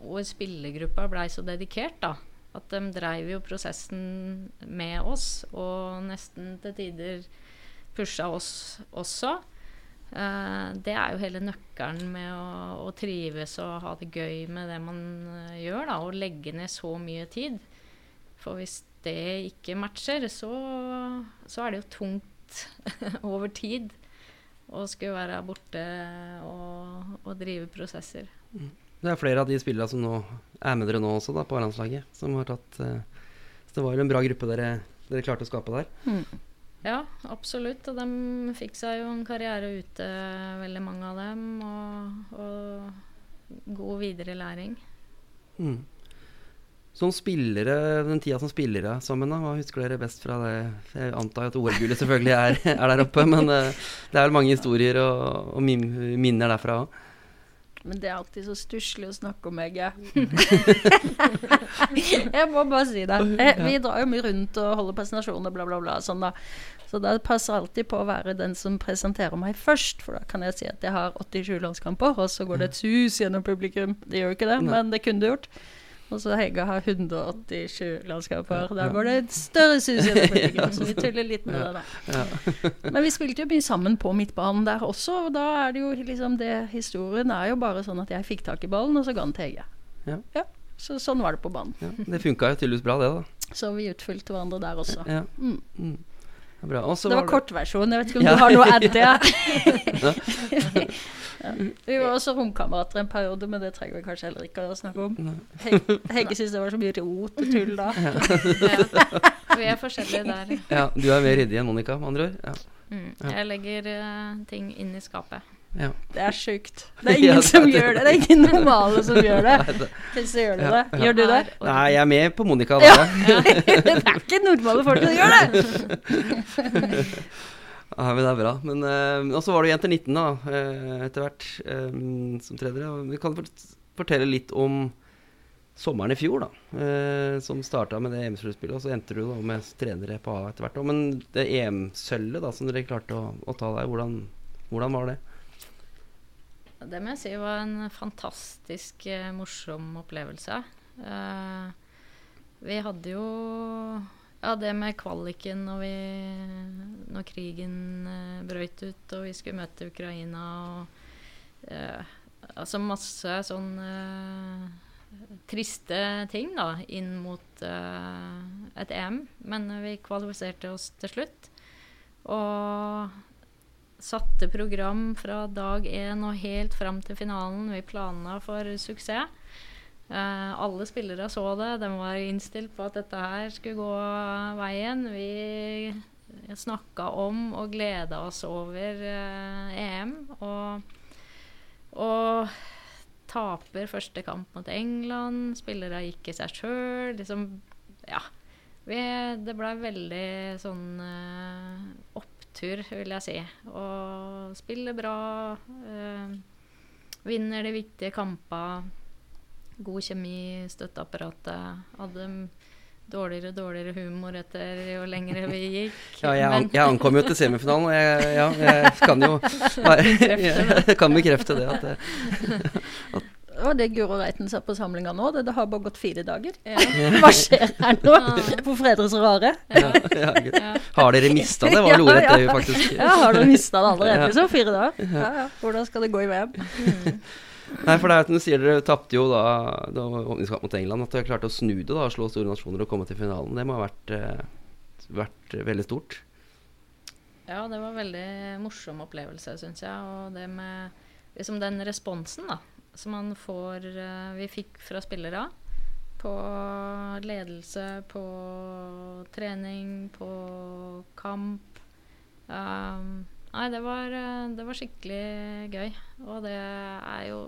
og spillergruppa blei så dedikert, da. At de dreiv jo prosessen med oss, og nesten til tider pusha oss også. Uh, det er jo hele nøkkelen med å, å, trives og ha det gøy med det man uh, gjør. da, Og legge ned så mye tid. For hvis det ikke matcher, så, så er det jo tungt over tid å skulle være borte og, og drive prosesser. Mm. Det er flere av de spillerne som nå er med dere nå også, da, på landslaget. Som har tatt uh, Så det var jo en bra gruppe dere, dere klarte å skape der. Mm. Ja, absolutt. Og de fikk seg jo en karriere ute, veldig mange av dem. Og, og god viderelæring. Mm. Som spillere, den tida som spillere sammen, da, hva husker dere best fra det? Jeg antar at OL-gullet selvfølgelig er, er, der oppe, men uh, det er vel mange historier og, og minner derfra òg. Men det er alltid så stusslig å snakke om meg, jeg. jeg må bare si det. Vi drar jo mye rundt og holder presentasjoner, bla, bla, bla. Sånn da. Så da passer alltid på å være den som presenterer meg først. For da kan jeg si at jeg har 87 landskamper, og så går det et sus gjennom publikum. Det gjør jo ikke det, men det kunne det gjort. Og så Hege har 187 landskaper. Der går det et større sus i det så vi tuller litt med det der. Men vi spilte jo mye sammen på midtbanen der også, og da er det jo liksom det Historien er jo bare sånn at jeg fikk tak i ballen, og så ga den til Hege. Ja. ja. Så sånn var det på banen. Ja, det funka jo tydeligvis bra, det, da. Så vi utfylte hverandre der også. Ja. Mm. Mm. Det, var, var kortversjonen. Jeg vet ikke om du har noe adde? Ja. Vi var også romkamerater en periode, men det trenger vi kanskje heller ikke å snakke om. Hegge, Hegge syntes det var så mye rot og tull da. Ja. Vi er forskjellige der. Ja, Du er mer ryddig enn Monica, med andre ord. Ja. Mm, jeg legger uh, ting inn i skapet. Ja. Det er sjukt. Det er ingen som gjør det. Det er ingen normale som gjør det. Hvis gjør du det. Gjør du det? Nei, jeg er med på Monica. Ja. det er ikke normale folk som gjør det! Ja, men det er bra. Men uh, Og så var du jenter 19 da, uh, etter hvert um, som tredje. Vi kan fortelle litt om sommeren i fjor, da. Uh, som starta med det EM-sluttspillet. Og så endte du da med trenere på A etter hvert. Men det EM-sølvet da, som dere klarte å, å ta der, hvordan, hvordan, var det? Det må jeg si var en fantastisk morsom opplevelse. Vi hadde jo ja, det med kvaliken når, vi, når krigen eh, brøt ut og vi skulle møte Ukraina og eh, Altså masse sånn eh, triste ting da, inn mot eh, et EM. Men vi kvalifiserte oss til slutt. Og satte program fra dag én og helt fram til finalen. Vi planla for suksess. Uh, alle spillere så det. De var innstilt på at dette her skulle gå veien. Vi snakka om og gleda oss over uh, EM. Og, og taper første kamp mot England. Spillere gikk i seg sjøl. Liksom, ja. Vi, det blei veldig sånn eh, opptur, vil jeg si. Og spiller bra. Øh, vinner de viktige kamper. God kjemi støtteapparatet. Hadde dårligere og dårligere humor etter jo lengre vi gikk. ja, jeg, an, jeg, ankom jo til semifinalen, og jeg, ja, jeg kan jo bare, jeg kan bekrefte det. At, at og det Guro Reiten sa på samlinga nå, det, det, har bare gått fire dager. Ja. Hva skjer her nå? Hvorfor er dere så rare? Ja, ja, har dere mista det, var det ordet det faktisk Ja, har dere mista det allerede, så fire dager? Ja, ja. Hvordan skal det gå i VM? Mm. Nei, for det er som du sier, dere tapte jo da, da åpningskamp mot England. At dere klarte å snu det, da, slå store nasjoner og komme til finalen. Det må ha vært, eh, vært veldig stort. Ja, det var en veldig morsom opplevelse, syns jeg. Og det med liksom den responsen da, som man får uh, Vi fikk fra spillere. På ledelse, på trening, på kamp. Um, nei, det var, uh, det var skikkelig gøy. Og det er jo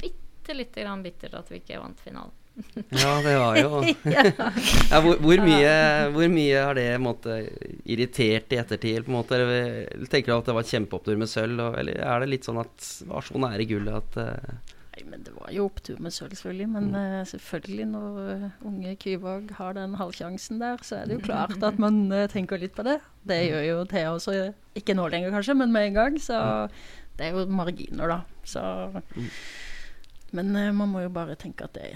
bitte lite grann bittert at vi ikke vant finalen. ja, det var jo ja, hvor, hvor, mye, hvor, mye, har det måte, irritert i ettertid? på måte? Eller tenker du at det var kjempeopptur med sølv? Og, eller er det litt sånn at var så nære gullet at uh... Nei, men det var jo opptur med sølv, selvfølgelig. Men mm. uh, selvfølgelig, når uh, unge Kyvåg har den halvsjansen der, så er det jo klart at man tenker litt på det. Det gjør jo Thea også, ikke nå lenger kanskje, men med en gang. Så det er jo marginer, da. Så mm. Men man må jo bare tenke at det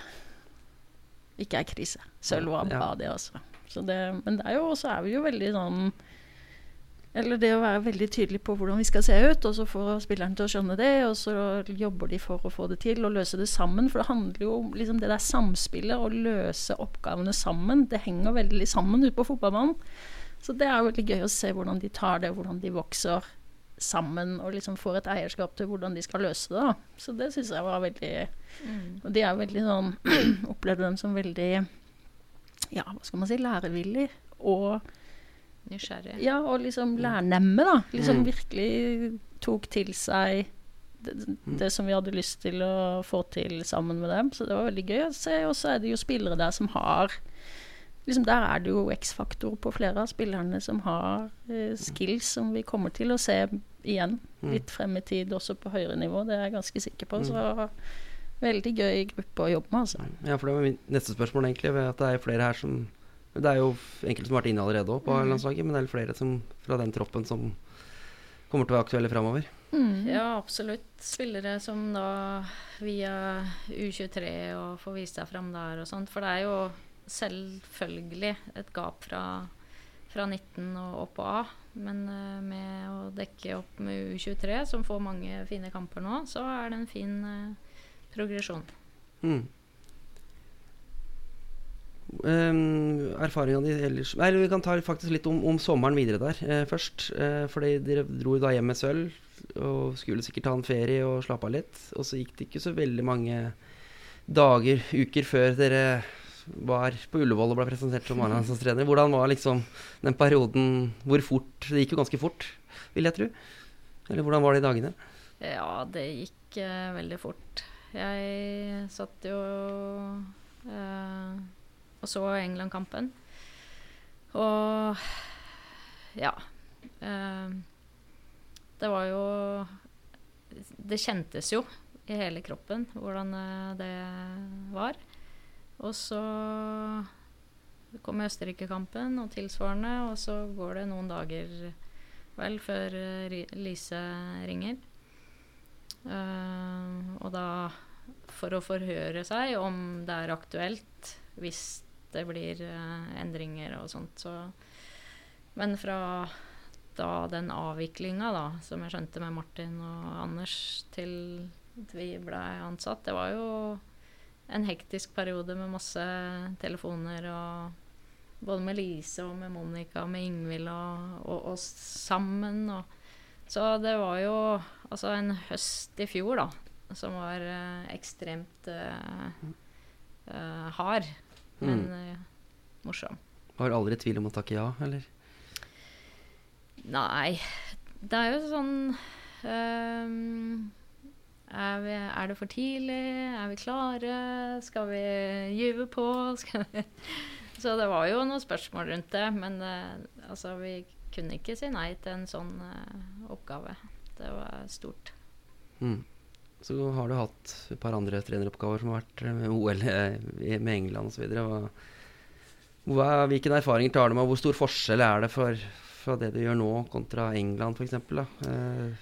ikke er krise. Sølv var bra, det også. Det, men det er jo også er vi jo veldig sånn Eller det å være veldig tydelig på hvordan vi skal se ut, og så får spilleren til å skjønne det, og så jobber de for å få det til og løse det sammen. For det handler jo om liksom det der samspillet, å løse oppgavene sammen. Det henger veldig sammen ute på fotballbanen. Så det er veldig gøy å se hvordan de tar det, hvordan de vokser sammen og liksom får et eierskap til hvordan de skal løse det. Da. Så det syns jeg var veldig mm. Og de er veldig sånn Opplevde dem som veldig Ja, hva skal man si lærevillig og Nysgjerrig. Ja, og liksom mm. lærnemme, da. Liksom mm. virkelig tok til seg det, mm. det, som vi hadde lyst til å få til sammen med dem. Så det var veldig gøy å se. Og så er det jo spillere der som har liksom Der er det jo X-faktor på flere av spillerne som har eh, skills som vi kommer til å se igjen mm. litt frem i tid, også på høyere nivå. Det er jeg ganske sikker på. Mm. Så veldig gøy gruppe å jobbe med, altså. Ja, for det var mitt neste spørsmål, egentlig. Ved at det er flere her som Det er jo enkelte som har vært inne allerede òg på mm. landslaget, men det er flere som, fra den troppen som kommer til å være aktuelle framover. Mm. Ja, absolutt. Spillere som da via U23 og får vise seg fram der og sånt. For det er jo selvfølgelig et gap fra, fra 19 og opp og av. Men uh, med å dekke opp med U23, som får mange fine kamper nå, så er det en fin uh, progresjon. Mm. Um, erfaringa di ellers Nei, Vi kan ta faktisk litt om, om sommeren videre der uh, først. Uh, fordi dere dro da hjem med sølv og skulle sikkert ta en ferie og slappe av litt. Og så gikk det ikke så veldig mange dager, uker, før dere var på Ullevål og ble presentert som A-landslagstrener. Hvordan var liksom den perioden Hvor fort Det gikk jo ganske fort, vil jeg tro. Eller hvordan var de dagene? Ja, det gikk uh, veldig fort. Jeg satt jo uh, og så England-kampen. Og ja. Eh, det var jo Det kjentes jo i hele kroppen hvordan det var. Og så kom Østerrike-kampen og tilsvarende, og så går det noen dager vel før uh, Lise ringer. Uh, og da for å forhøre seg om det er aktuelt hvis det blir eh, endringer og sånt. Så. Men fra da den avviklinga, da, som jeg skjønte med Martin og Anders, til vi blei ansatt, det var jo en hektisk periode med masse telefoner og både med Lise og med Monica og med Ingvild og, og, og sammen. Og, så det var jo altså en høst i fjor, da, som var uh, ekstremt uh, uh, hard, men Mm. morsom. Var aldri i tvil om å takke ja, eller? Nei, det er jo sånn um, er, vi, er det for tidlig? Er vi klare? Skal vi gyve på? Vi Så det var jo noen spørsmål rundt det, men uh, altså, vi kunne ikke si nei til en sånn uh, oppgave. Det var stort. Mm. Så har du hatt et par andre treneroppgaver som har vært eh, med OL eh, med England osv. Hvilke hvilken erfaring tar du med, og hvor stor forskjell er det for, fra det du gjør nå kontra England f.eks.? Uh,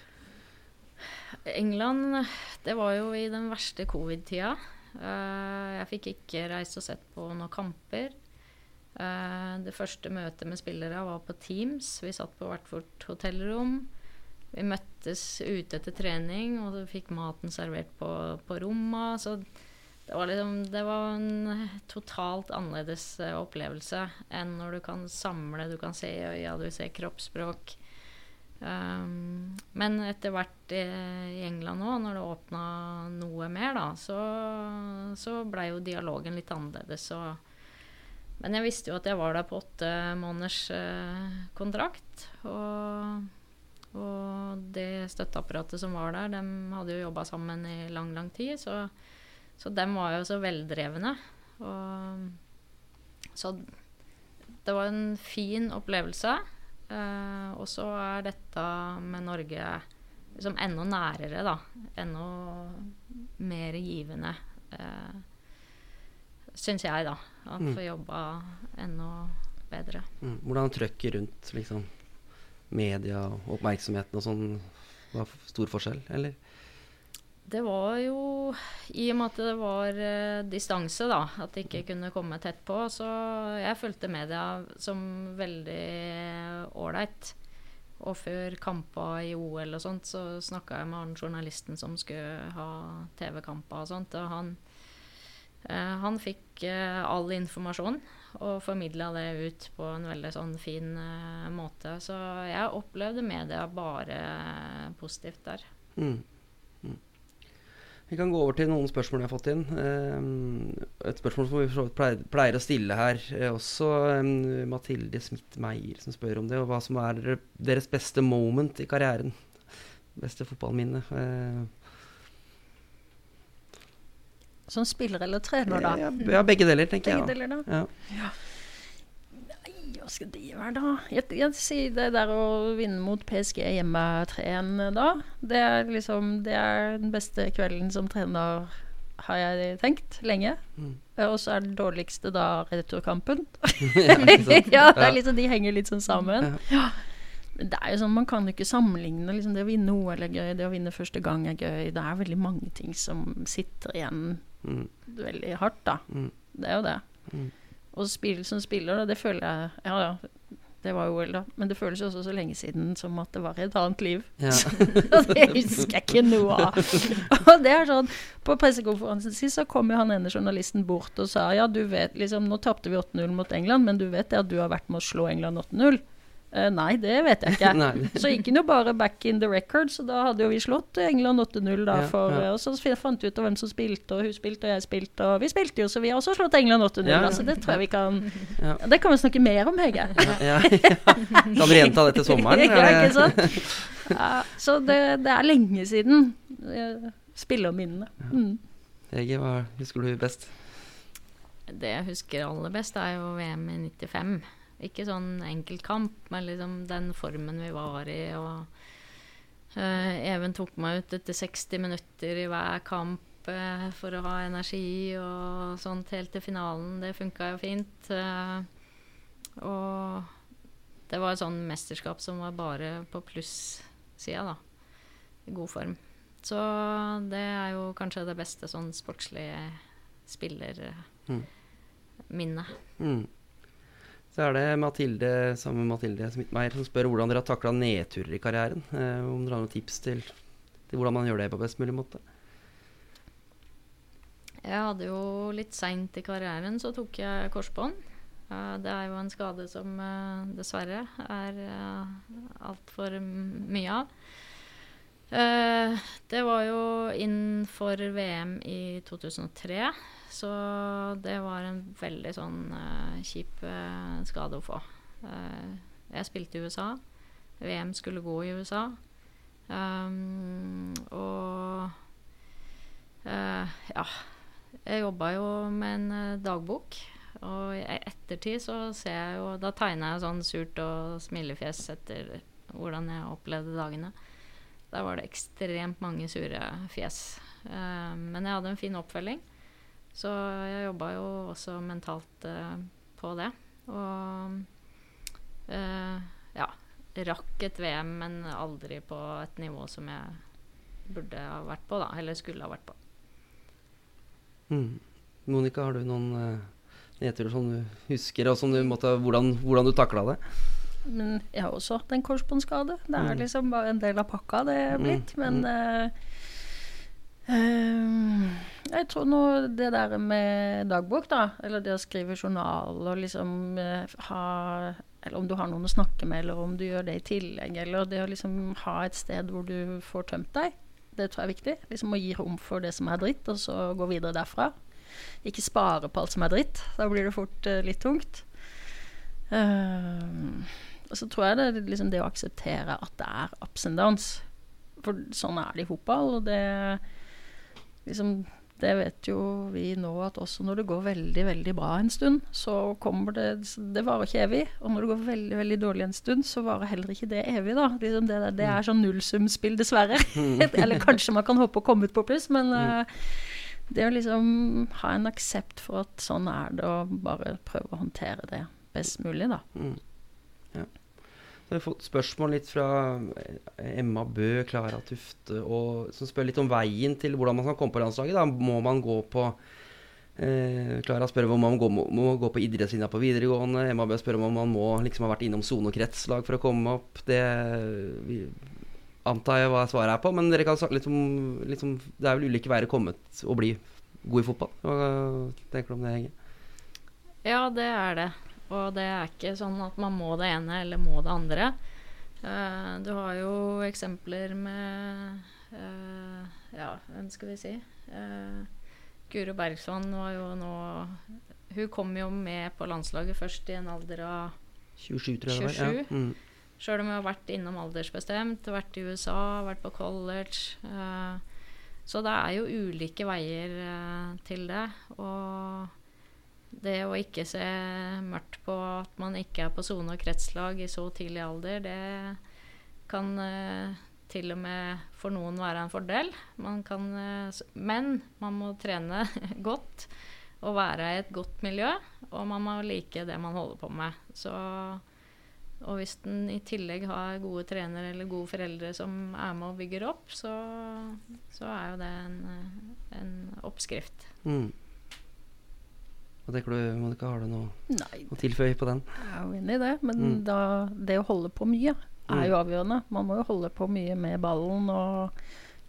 England, det var jo i den verste covid-tida. Eh, jeg fikk ikke reist og sett på noen kamper. Eh, det første møtet med spillere var på Teams. Vi satt på hvert vårt hotellrom. Vi møttes ute etter trening, og fikk maten servert på, på rommet. Så det var liksom Det var en totalt annerledes eh, opplevelse enn når du kan samle, du kan se i øya, du ser kroppsspråk. Um, men etter hvert i, i England òg, når det åpna noe mer, da, så, så blei jo dialogen litt annerledes. Og, men jeg visste jo at jeg var der på åtte måneders uh, kontrakt. Og, og det støtteapparatet som var der, de hadde jo jobba sammen i lang, lang tid. Så, så dem var jo så veldrevne. Og, så det var en fin opplevelse. Eh, og så er dette med Norge liksom enda nærere, da. Enda mer givende. eh, Syns jeg, da. At Mm. få jobba enda bedre. mm. Hvordan trøkket rundt liksom, media og oppmerksomheten og sånn var stor forskjell, eller? Det var jo I og med at det var eh, distanse, da, at det ikke kunne komme tett på, så jeg fulgte media som veldig ålreit. Og før kamper i OL og sånt, så snakka jeg med han journalisten som skulle ha TV-kamper og sånt, og han eh, han fikk eh, all informasjon og formidla det ut på en veldig sånn fin uh, måte. Så jeg opplevde media bare positivt der. Mm. Mm. Vi kan gå over til noen spørsmål jeg har fått inn. Uh, et spørsmål som vi pleier, pleier å stille her. uh, også um, Mathilde Smith-Meyer som spør om det, og hva som er deres beste moment i karrieren. Beste fotballminne. Som spiller eller trener, da? ja, ja, begge deler, tenker Begge jeg. deler, da. Ja. Nei, hva skal det være, da? Jeg, jeg sier det der å vinne mot PSG hjemme 3-1 da. Det er liksom Det er den beste kvelden som trener, har jeg tenkt, lenge. Mm. Eh, Og så er det dårligste da returkampen. ja, ja, det er liksom, de henger litt sånn sammen. Ja. Det er jo sånn, Man kan jo ikke sammenligne liksom, det å vinne OL er gøy, det å vinne første gang er gøy. Det er veldig mange ting som sitter igjen Mm. veldig hardt, da. Mm. Det er jo det. Mm. Og spill som spiller, det føler jeg Ja, ja, det var jo OL, da. Men det føles jo også så lenge siden som at det var et annet liv. Ja. Det husker jeg ikke noe av. Og det er sånn På pressekonferansen sist så kom jo han ene journalisten bort og sa ja, du vet liksom Nå tapte vi 8-0 mot England, men du vet det at du har vært med å slå England 8-0? Eh, nei, det vet jeg ikke. Så gikk han jo bare back in the record, så da hadde jo vi slått England 8-0 da. Ja, For, ja. Og så fant vi ut av hvem som spilte, og hun spilte, og jeg spilte, og vi spilte jo, så vi har også slått England 8-0. Ja, ja. Altså, det tror jeg vi kan Ja. Det kan vi snakke mer om, Hege. Ja, ja, ja. Kan vi gjenta det til sommeren? ja, ikke sant? Ja, så det, det er lenge siden. eh, Spillerminnene. Mm. Hege, hva husker du best? Det jeg husker aller best, er jo VM i 95. Ikke sånn enkeltkamp, men liksom den formen vi var i. Og Uh, Even tok meg ut etter 60 minutter i hver kamp uh, for å ha energi og sånt helt til finalen. Det funka jo fint. Uh, og det var et sånn mesterskap som var bare på plussida, da. I god form. Så det er jo kanskje det beste sånn sportslige spillerminnet. Mm. Så er det Mathilde, samme Mathilde Smithmeier som spør hvordan dere har takla nedturer i karrieren. Eh, om dere har noen tips til, til, hvordan man gjør det på best mulig måte? Jeg hadde jo litt seint i karrieren så tok jeg korsbånd. Uh, det er jo en skade som uh, dessverre er uh, altfor mye av. Det var jo innenfor VM i 2003, så det var en veldig sånn kjip skade å få. jeg spilte i USA. VM skulle gå i USA. Um, og ja jeg jobba jo med en uh, dagbok. Og i ettertid så ser jeg jo Da tegner jeg sånn surt og smilefjes etter hvordan jeg opplevde dagene. Der var det ekstremt mange sure fjes. Uh, men jeg hadde en fin oppfølging. Så jeg jobba jo også mentalt uh, på det. Og ja Rakk et VM, men aldri på et nivå som jeg burde ha vært på, da. Eller skulle ha vært på. Mm. Monica, har du noen uh, nedturer som du husker, og som du måtte, hvordan, hvordan du takla det? Men jeg har også hatt en korsbåndskade. Det er mm. liksom bare en del av pakka det er mm. blitt. Men uh, uh, jeg tror nå det der med dagbok, da, eller det å skrive journal og liksom ha Eller om du har noen å snakke med, eller om du gjør det i tillegg, eller det å liksom ha et sted hvor du får tømt deg det tror jeg er viktig. Liksom Å gi rom for det som er dritt, og så gå videre derfra. Ikke spare på alt som er dritt. Da blir det fort uh, litt tungt. Uh, og så tror jeg det er liksom det å akseptere at det er ups and downs. For sånn er det i fotball. Og det liksom det vet jo vi nå at også når det går veldig, veldig bra en stund, så kommer det Det varer ikke evig. Og når det går veldig, veldig dårlig en stund, så varer heller ikke det evig, da. Liksom det, det, er sånn nullsumspill, dessverre. Eller kanskje man kan håpe å komme ut på pluss, men uh, det å liksom ha en aksept for at sånn er det, og bare prøve å håndtere det best mulig, da. Mm. Så har fått spørsmål litt fra eh, Emma Bø, Klara Tufte, og, som spør litt om veien til hvordan man skal komme på landslaget. Da. Må man gå på Klara eh, spør om man må, må gå på idrettslinja på videregående. Emma Bø spør om man må liksom ha vært innom sone- og kretslag for å komme opp. Det vi, antar jeg hva svaret er på, men dere kan snakke litt om, litt om Det er vel ulike veier å komme og bli god i fotball. Hva tenker du om det, Henge? Ja, det er det. Og det er ikke sånn at man må det ene eller må det andre. Uh, du har jo eksempler med uh, Ja, hvem skal vi si? Uh, Guro Bergson var jo nå Hun kom jo med på landslaget først i en alder av 27, tror jeg 27. Ja. Mm. Sjøl om hun har vært innom aldersbestemt, vært i USA, vært på college. så det er jo ulike veier til det. Og det å ikke se mørkt på at man ikke er på sone og kretslag i så tidlig alder, det kan uh, til og med for noen være en fordel. Man kan, uh, men man må trene godt og være i et godt miljø. Og man må like det man holder på med. Så, og hvis en i tillegg har gode trenere eller gode foreldre som er med og bygger opp, så, så er jo det en, en oppskrift. Mm. Hva tenker du, Monica? Har du noe Nei. å tilføye på den? Jeg er jo enig i det, men mm. da, det å holde på mye er jo mm. avgjørende. Man må jo holde på mye med ballen, og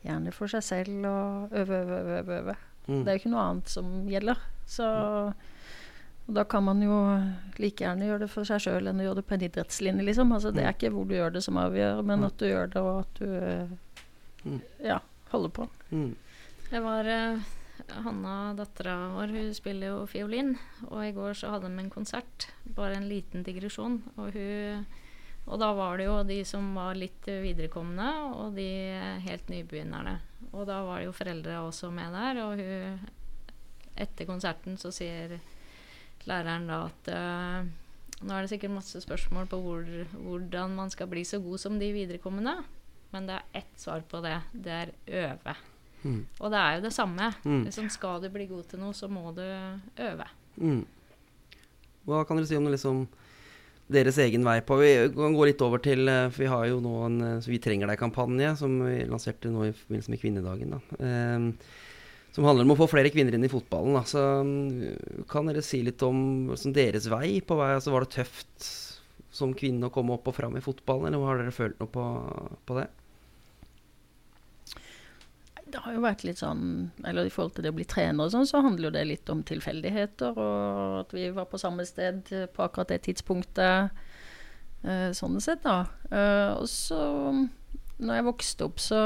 gjerne for seg selv, og øve, øve, øve. øve. Mm. Det er jo ikke noe annet som gjelder. Så og da kan man jo like gjerne gjøre det for seg sjøl enn å gjøre det på en idrettslinje, liksom. Altså, det er mm. ikke hvor du gjør det som avgjør, men mm. at du gjør det, og at du ja, holder på. Jeg var uh Hanna, dattera vår, hun spiller jo fiolin. Og i går så hadde de en konsert. Bare en liten digresjon. Og, hun, og da var det jo de som var litt viderekomne, og de helt nybegynnerne. Og da var det jo foreldre også med der. Og hun Etter konserten så sier læreren da at uh, nå er det sikkert masse spørsmål på hvor, hvordan man skal bli så god som de viderekommende. Men det er ett svar på det. Det er øve. Mm. Og det er jo det samme. Mm. Liksom, skal du bli god til noe, så må du øve. Mm. Hva kan dere si om liksom, deres egen vei på Vi kan gå litt over til eh, For vi har jo nå en eh, Vi trenger deg-kampanje som vi lanserte nå i forbindelse med kvinnedagen. Da. Um, som handler om å få flere kvinner inn i fotballen. Da. Så mm, kan dere si litt om liksom, deres vei på vei? Altså, var det tøft som kvinne å komme opp og fram i fotballen, eller har dere følt noe på, på det? Det har jo vært litt sånn Eller i forhold til det å bli trener og sånn, så handler jo det litt om tilfeldigheter, og at vi var på samme sted på akkurat det tidspunktet. Uh, sånn sett, da. Uh, og så når jeg vokste opp, så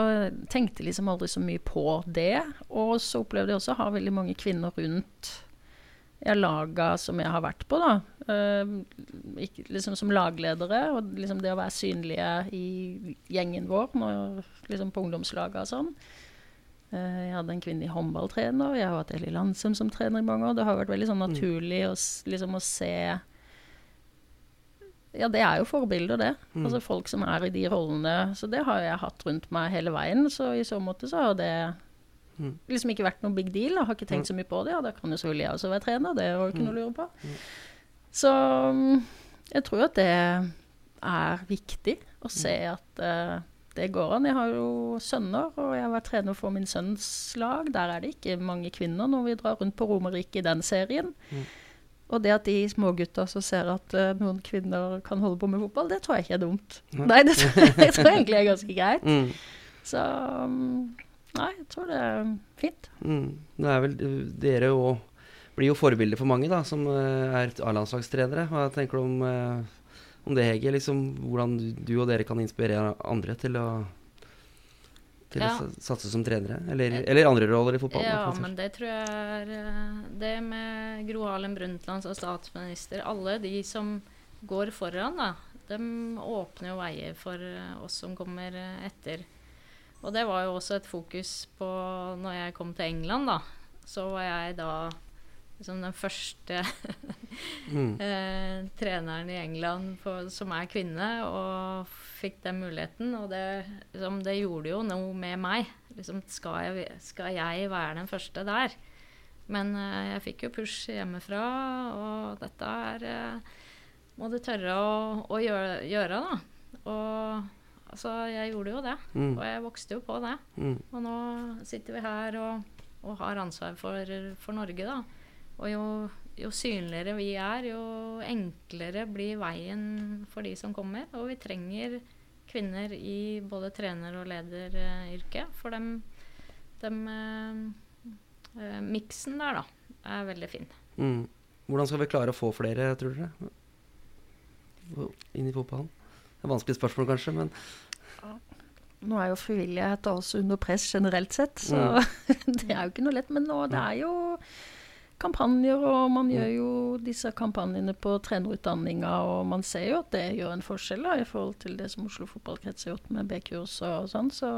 tenkte jeg liksom aldri så mye på det. Og så opplevde jeg også å ha veldig mange kvinner rundt jeg laga som jeg har vært på, da. Ikke, liksom som lagledere. Og liksom det å være synlige i gjengen vår når, liksom på ungdomslaget og sånn. Uh, jeg hadde en kvinnelig håndballtrener. Jeg har hatt Eli Landsem som trener i mange år. Det har vært veldig sånn mm. naturlig mm. å, liksom, å se ja, det er jo forbilder, det. Mm. Altså folk som er i de rollene. Så det har jeg hatt rundt meg hele veien. Så i så måte så har det mm. liksom ikke vært noe big deal. Jeg har ikke tenkt mm. så mye på det. Ja, da kan jo selvfølgelig jeg også være trener, det er jo ikke noe å lure på. Mm. Så mm, jeg tror at det er viktig å se at uh, det går an. Jeg har jo sønner, og jeg har vært trener for min sønns lag. Der er det ikke mange kvinner når vi drar rundt på Romerike i den serien. Mm. Og det at de smågutta som ser at uh, noen kvinner kan holde på med fotball, det tror jeg ikke er dumt. Nei, nei det, tror jeg, jeg tror egentlig er ganske greit. Mm. Så um, Nei, jeg tror det er fint. Mm. Det er vel dere òg blir jo forbilder for mange, da, som uh, er A-landslagstrenere. Hva tenker du om, uh, om det, Hege? Liksom, hvordan du og dere kan inspirere andre til å til ja. å satse som trenere? Eller, eller, andre roller i fotballen? Ja, men det tror jeg er eh, Det med Gro Harlem Brundtland som statsminister Alle de som går foran, da, de åpner jo veier for eh, oss som kommer eh, etter. Og det var jo også et fokus på når jeg kom til England, da. Så var jeg da liksom den første mm. eh, treneren i England på, som er kvinne, og fikk den muligheten. Og det, liksom, det gjorde jo noe med meg. Liksom, skal, jeg, skal, jeg, være den første der? Men eh, jeg fikk jo push hjemmefra, og dette er eh, må du tørre å, å gjøre, gjøre, da. Og altså, jeg gjorde jo det. Mm. Og jeg vokste jo på det. Mm. Og nå sitter vi her og, og har ansvar for, for Norge, da. Og jo, jo, synligere vi er, jo enklere blir veien for de som kommer. Og vi trenger kvinner i både trener- og lederyrket. For dem, dem eh, eh, miksen der, da, er veldig fin. Mm. Hvordan skal vi klare å få flere, tror dere? Inn i fotballen? Det er vanskelig spørsmål, kanskje, men nå er jo frivillighet også under press generelt sett, så mm. det er jo ikke noe lett. Men nå, det er jo kampanjer, og man mm. gjør jo disse kampanjene på trenerutdanninga, og man ser jo at det gjør en forskjell da, i forhold til det som Oslo fotballkrets har gjort med B-kurs og sånn. Så,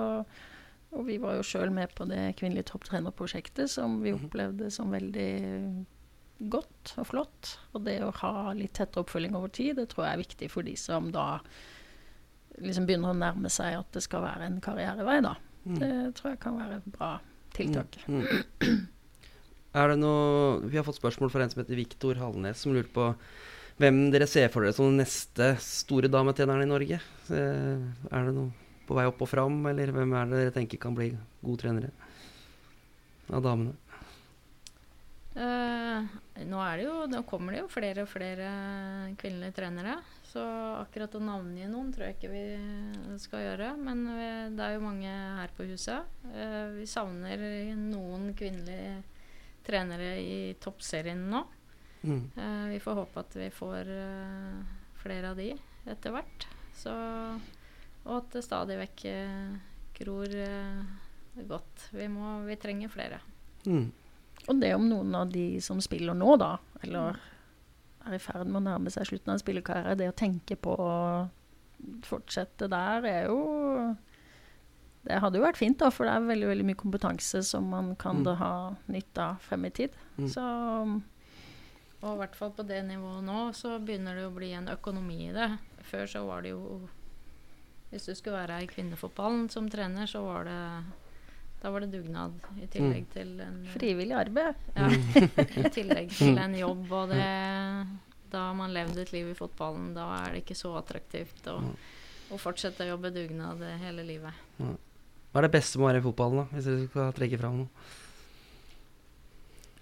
og vi var jo sjøl med på det kvinnelige topptrenerprosjektet, som vi mm-hmm. opplevde som veldig godt og flott. Og det å ha litt tettere oppfølging over tid, det tror jeg er viktig for de som da liksom begynner å nærme seg at det skal være en karrierevei, da. Mm. Det tror jeg kan være et bra tiltak. Mm. Mm. Er det noe Vi har fått spørsmål fra en som heter Viktor Hallnes, som lurer på hvem dere ser for dere som den neste store dametjeneren i Norge. Eh, er det noe på vei opp og fram, eller hvem er det dere tenker kan bli gode trenere av damene? Uh, nå, jo, nå, kommer det jo flere og flere kvinnelige trenere. Så akkurat å navngi noen tror jeg ikke vi skal gjøre. Men vi, det er jo mange her på huset. Uh, vi savner noen kvinnelige trenere i toppserien nå. Mm. Uh, vi får håpe at vi får uh, flere av de etter hvert. Så, og at det stadig vekk uh, gror godt. Vi, må, vi, trenger flere. Mm. Og det om noen av de som spiller nå, da, eller er i ferd med å nærme seg slutten av en spillekarriere, det å tenke på å fortsette der, er jo det hadde jo vært fint, da, for det er veldig veldig mye kompetanse som man kan mm. ha nytte av frem i tid. Mm. Så Og i hvert fall på det nivået nå, så begynner det å bli en økonomi i det. Før så var det jo Hvis du skulle være i kvinnefotballen som trener, så var det da var det dugnad i tillegg mm. til en Frivillig arbeid. Ja. I tillegg til en jobb. Og det Da har man levd et liv i fotballen, da er det ikke så attraktivt å, å fortsette å jobbe dugnad hele livet. Hva er det beste med å være i fotballen, da, hvis du skal trekke fram noe?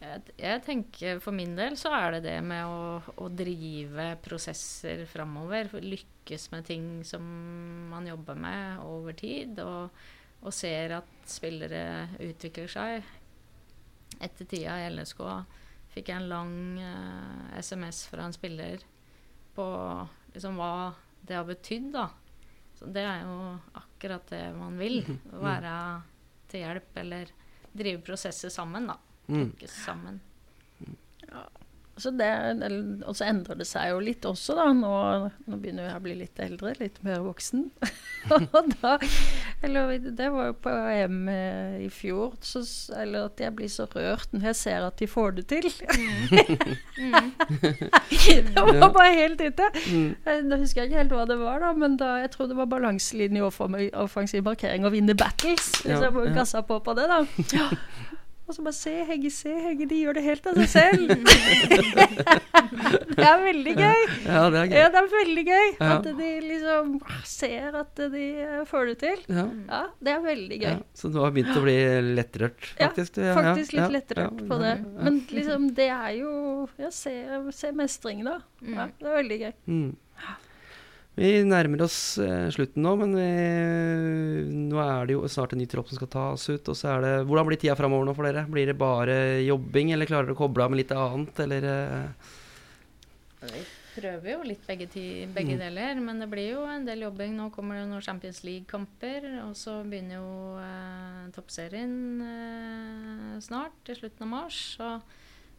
Jeg tenker For min del så er det det med å, å drive prosesser framover. Lykkes med ting som man jobber med over tid, og, og ser at spillere utvikler seg. Etter tida i LSK fikk jeg en lang eh, SMS fra en spiller på liksom hva det har betydd, da. Så det er jo akkurat det man vil. Å være til hjelp eller drive prosesser sammen, da. Mm. sammen. Ja. Så det, og så endrer det seg jo litt også, da. Nå, nå begynner jeg å bli litt eldre, litt mer voksen. og da Eller det var jo på EM eh, i fjor, så, eller at jeg blir så rørt når jeg ser at de får det til. det var bare helt ute. Mm. Eh, husker jeg ikke helt hva det var, da, men da, jeg tror det var balanselinje i offensiv markering og vinne battles. Ja, jeg ja. gassa på på det, da. Og så bare se Hegge, se Hegge, de gjør det helt av seg selv. det er veldig gøy. Ja, det er gøy. Ja, det er veldig gøy Ja. at de liksom ser at de eh, får det til. Ja. Ja, det er veldig gøy. Ja, så du har begynt å bli lettrørt, faktisk? ja, Faktisk litt ja, lettrørt ja, på det. Men liksom, det er jo Ja, se, se mestring, da. Ja, det er veldig gøy. Mm. Vi nærmer oss eh, slutten nå, men vi, nå er det jo snart en ny tropp som skal tas ut. Og så er det, Hvordan blir tida framover nå for dere? Blir det bare jobbing, eller klarer dere å koble av med litt annet, eller eh? Vi prøver jo litt begge, begge mm. deler, men det blir jo en del jobbing. Nå kommer det noen Champions League-kamper, og så begynner jo eh, toppserien eh, snart, til slutten av mars. Så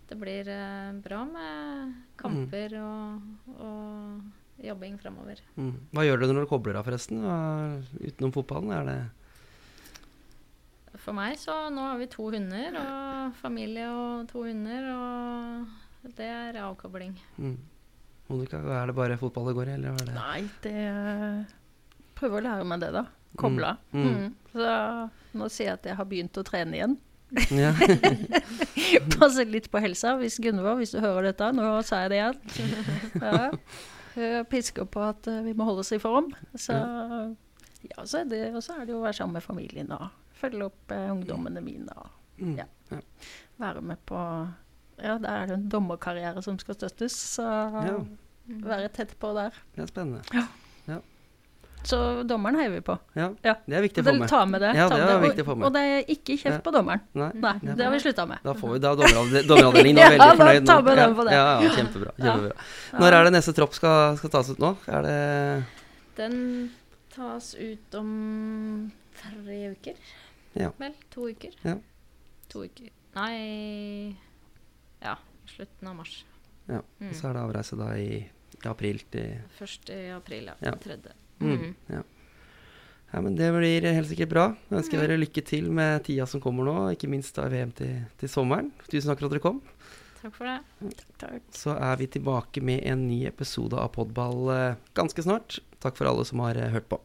det blir eh, bra med kamper og, og jobbing framover. mm. Hva gjør du når du kobler av, forresten? Hva, utenom fotballen? Er det For meg så nå har vi to hunder, og familie og to hunder, og det er avkobling. mm. Monica, er det bare fotball det går i, eller hva er det? Nei, det Prøver å lære meg det, da. Koble av. Mm. Mm. Så nå sier jeg at jeg har begynt å trene igjen. Ja. Passe litt på helsa. Hvis Gunvor, hvis du hører dette, nå sa jeg det igjen. Ja. Jeg pisker på at eh, vi må holde oss i form. Så ja, så er det, og så er det jo å være sammen med familien og følge opp eh, ungdommene mine. Og Mm. Ja. være med på Ja, det er jo en dommerkarriere som skal støttes, så Ja. være tett på der. Det er spennende. Så dommeren heier vi på. Ja, Ja. Det er viktig å få med. Ta med det. Ja, ta det med er Og- viktig å få med. Og det er ikke kjeft Ja. på dommeren. Nei. Nei, det, det har vi slutta med. Da får vi da dommeravde- dommeravdelingen nå Ja, veldig fornøyd da tar vi den på det. Ja, ja, kjempebra. kjempebra. Når er det neste tropp skal, skal tas ut nå? Er det Den tas ut om tre uker. Ja. Vel, to uker. Ja. To uker. Nei Ja, slutten av mars. Ja, Mm. Så er det avreise da i, i april til Først i april, ja. Ja. Tredje. Mm. Mm. Ja. ja, men det blir helt sikkert bra. Jeg ønsker dere lykke til med tida som kommer nå, ikke minst da VM til, til sommeren. Tusen takk for at dere kom. Takk for det. Takk. Så er vi tilbake med en ny episode av Podball eh, ganske snart. Takk for alle som har eh, hørt på.